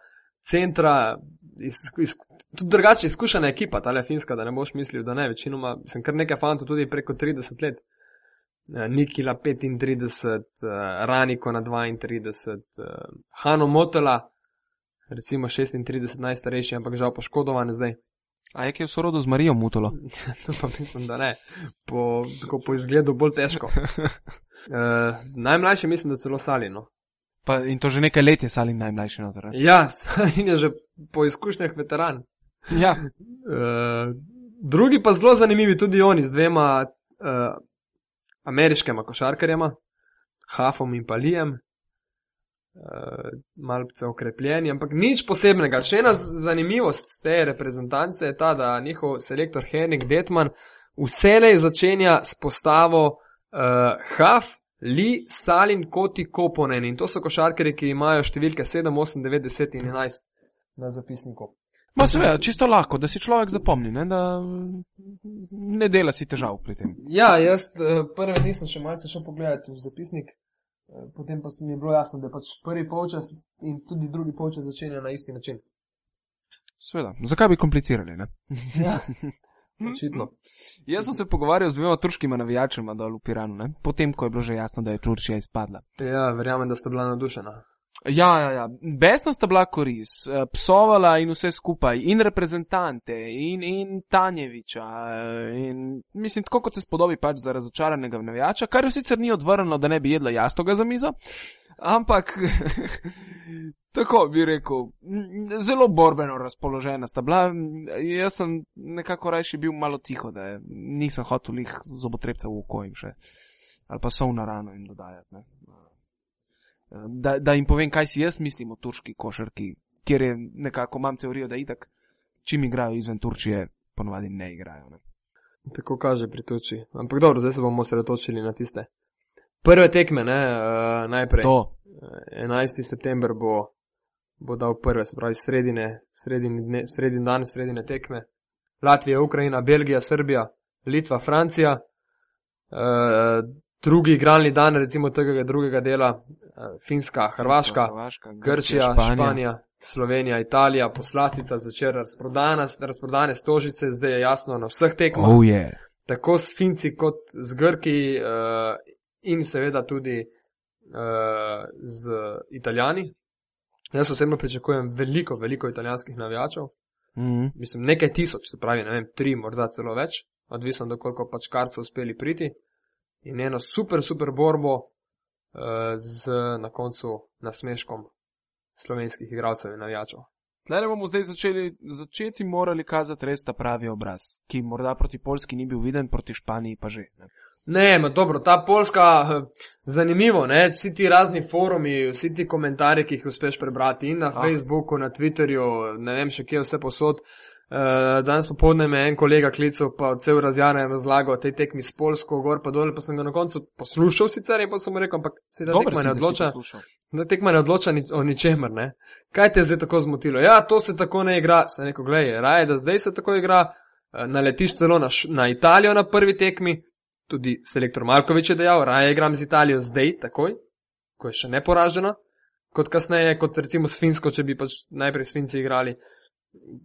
S2: centra, iz, iz, tudi drugače izkušena ekipa, ta le finska, da ne boš mislil, da ne. Večinoma sem kar nekaj fantov tudi preko 30 let. Uh, Nikila 35, uh, Raniko na 32, uh, Hano Motela, recimo 36, najstarejši, ampak žal poškodovan zdaj.
S1: A je kaj v sorodu z Marijo Mutolo?
S2: To pa mislim, da ne. Po, tako po izgledu bolj težko. Uh, najmlajši mislim, da celo Salino.
S1: Pa, in to že nekaj let je Salin najmlajši noter. ne?
S2: Ja, Salin je že po izkušnjah veteran.
S1: Ja,
S2: Uh, drugi pa zelo zanimivi, tudi oni z dvema uh, ameriškima košarkarjema, Hafom in Palijem. Uh, malce okrepljeni, ampak nič posebnega. Še ena zanimivost te reprezentance je ta, da njihov selektor Henrik Detman vselej začenja s postavo uh, Haf, Li, Salin, Koti, Koponen in to so košarkari, ki imajo številke 7, 8, 9, 10 in 11 na zapisniku.
S1: Ma seveda, čisto lahko, da si človek zapomni, ne, da ne dela si težav pri tem.
S2: Ja, jaz uh, prve nisem še malce šel pogledati v zapisnik, uh, potem pa mi je bilo jasno, da pač prvi polčas in tudi drugi polčas začenja na isti način.
S1: Seveda, zakaj bi komplicirali, ne?
S2: Ja, očitno.
S1: Jaz sem se pogovarjal z dvema turškima navijačema dol v Piranu, ne? Potem, ko je bilo že jasno, da je Turčija izpadla.
S2: Ja, verjamem, da ste bila navdušena.
S1: Ja, ja, ja. Besna sta bila koris, eh, psovala in vse skupaj, in reprezentante, in, in Tanjeviča. eh, In, mislim, tako kot se spodobi pač za razočaranega navijača, kar jo sicer ni odvrnilo, da ne bi jedla jastoga za mizo, ampak tako bi rekel, zelo borbeno razpoložena sta bila. Jaz sem nekako rajši bil malo tiho, da nisem hotel jih zobotrebca v oko jim še, ali pa sol na rano jim dodajati. Ne. Da, da jim povem, kaj si jaz mislim o turški košarki, kjer je nekako imam teorijo, da itak, čim igrajo izven Turčije, ponovadi ne igrajo. Ne.
S2: Tako kaže pri toči. Ampak dobro, zdaj se bomo osredotočili na tiste. Prve tekme, ne, uh, najprej.
S1: To,
S2: Eh, 11. september bo, bo dal prve, se pravi sredine, sredini, dne, sredin dan, sredine tekme. Latvija, Ukrajina, Belgija, Srbija, Litva, Francija. Uh, drugi igralni dan, recimo tega drugega dela, uh, Finska, Hrvaška,
S1: Hrvaška
S2: Grčija, Španija. Španija, Slovenija, Italija, poslastica začer razprodana, razprodane stožice, zdaj je jasno na vseh tekmah,
S1: Oh, je.
S2: tako s Finci kot z Grki uh, in seveda tudi uh, z Italijani. Jaz osebno pričakujem veliko, veliko italijanskih navijačev,
S1: Mm.
S2: mislim nekaj tisoč, se pravi, ne vem, tri, morda celo več, odvisno do koliko pač karcev uspeli priti. In eno super, super borbo uh, z na koncu nasmeškom slovenskih igralcev in navijačev.
S1: Tlele bomo zdaj začeli, začeti morali kazati res ta pravi obraz, ki morda proti Polski ni bil viden, proti Španiji pa že. Ne.
S2: Ne, ma dobro, ta Poljska, eh, zanimivo, ne, vsi ti razni forumi, vsi ti komentarji, ki jih uspeš prebrati in na
S1: ah.
S2: Facebooku, na Twitterju, ne vem še kje vse posod. Uh, danes popoldne me je en kolega klical, pa cel razjarjen razlagal o tej tekmi s Polsko, gor pa dol, pa sem ga na koncu poslušal sicer in pa sem rekel, ampak se ta
S1: Dobro
S2: tekma ne
S1: da
S2: odloča. Da tekma ne odloča ni, o ničemer, ne. Kaj te je zdaj tako zmotilo? Ja, to se tako ne igra. Sem rekel, gledaj, raje, da zdaj se tako igra, eh, naletiš celo na, na Italijo na prvi tekmi, tudi selektor Malkovič je dejal, raje igram z Italijo zdaj, takoj, ko je še neporažena, kot kasneje, kot recimo s Finsko, če bi pač najprej s Finci igrali.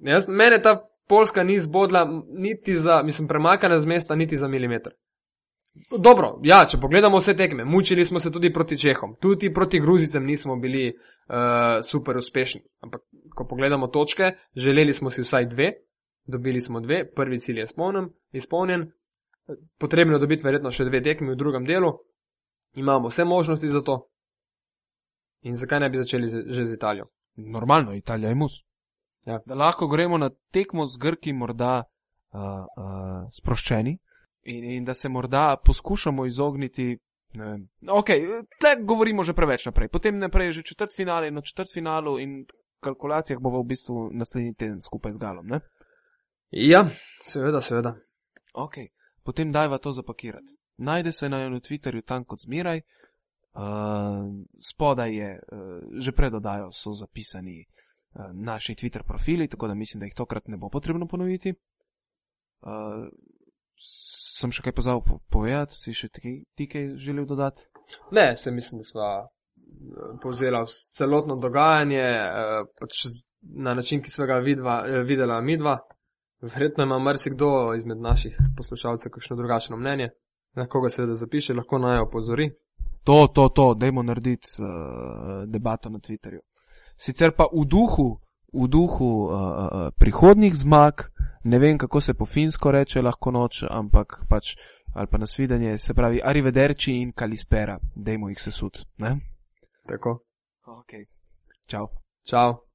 S2: Jaz, mene ta Poljska ni zbodla niti za, mislim, premakana z mesta niti za milimeter. Dobro, ja, če pogledamo vse tekme, mučili smo se tudi proti Čehom, tudi proti Gruzicem nismo bili uh, super uspešni. Ampak, ko pogledamo točke, želeli smo si vsaj dve, dobili smo dve, prvi cilj je izpolnjen, izpolnjen. potrebno je dobiti verjetno še dve tekmi v drugem delu, imamo vse možnosti za to. In zakaj ne bi začeli z, že z Italijo?
S1: Normalno, Italija je mus.
S2: Ja.
S1: Da lahko gremo na tekmo z Grki morda uh, uh, sproščeni in, in da se morda poskušamo izogniti. vem. Ok, tle govorimo že preveč naprej. Potem naprej je že četrt finale in o četrt finalu in kalkulacijah bomo v bistvu naslednji teden skupaj z Galom. Ne?
S2: Ja, seveda, seveda.
S1: Ok, potem dajva to zapakirati. Najde se na eno Twitterju tam kot zmeraj. Uh, spodaj je, uh, že predodajo so zapisani uh, naši Twitter profili, tako da mislim, da jih tokrat ne bo potrebno ponoviti. Uh, sem še kaj pozabil po povedati, si še ti, ti kaj želel dodati?
S2: Ne, se mislim, da sva povzela celotno dogajanje uh, pač na način, ki sva ga vidva, videla midva. Verjetno ima marsikdo izmed naših poslušalcev kakšno drugačno mnenje, na koga se da zapiše, lahko naj opozori.
S1: To, to, to, dajmo narediti uh, debato na Twitterju. Sicer pa v duhu, v duhu uh, uh, prihodnih zmag, ne vem, kako se po finsko reče lahko noč, ampak pač, ali pa nasvidenje, se pravi, arrivederci in kalispera, dajmo jih sesut. Ne?
S2: Tako.
S1: Ok, čau.
S2: Čau.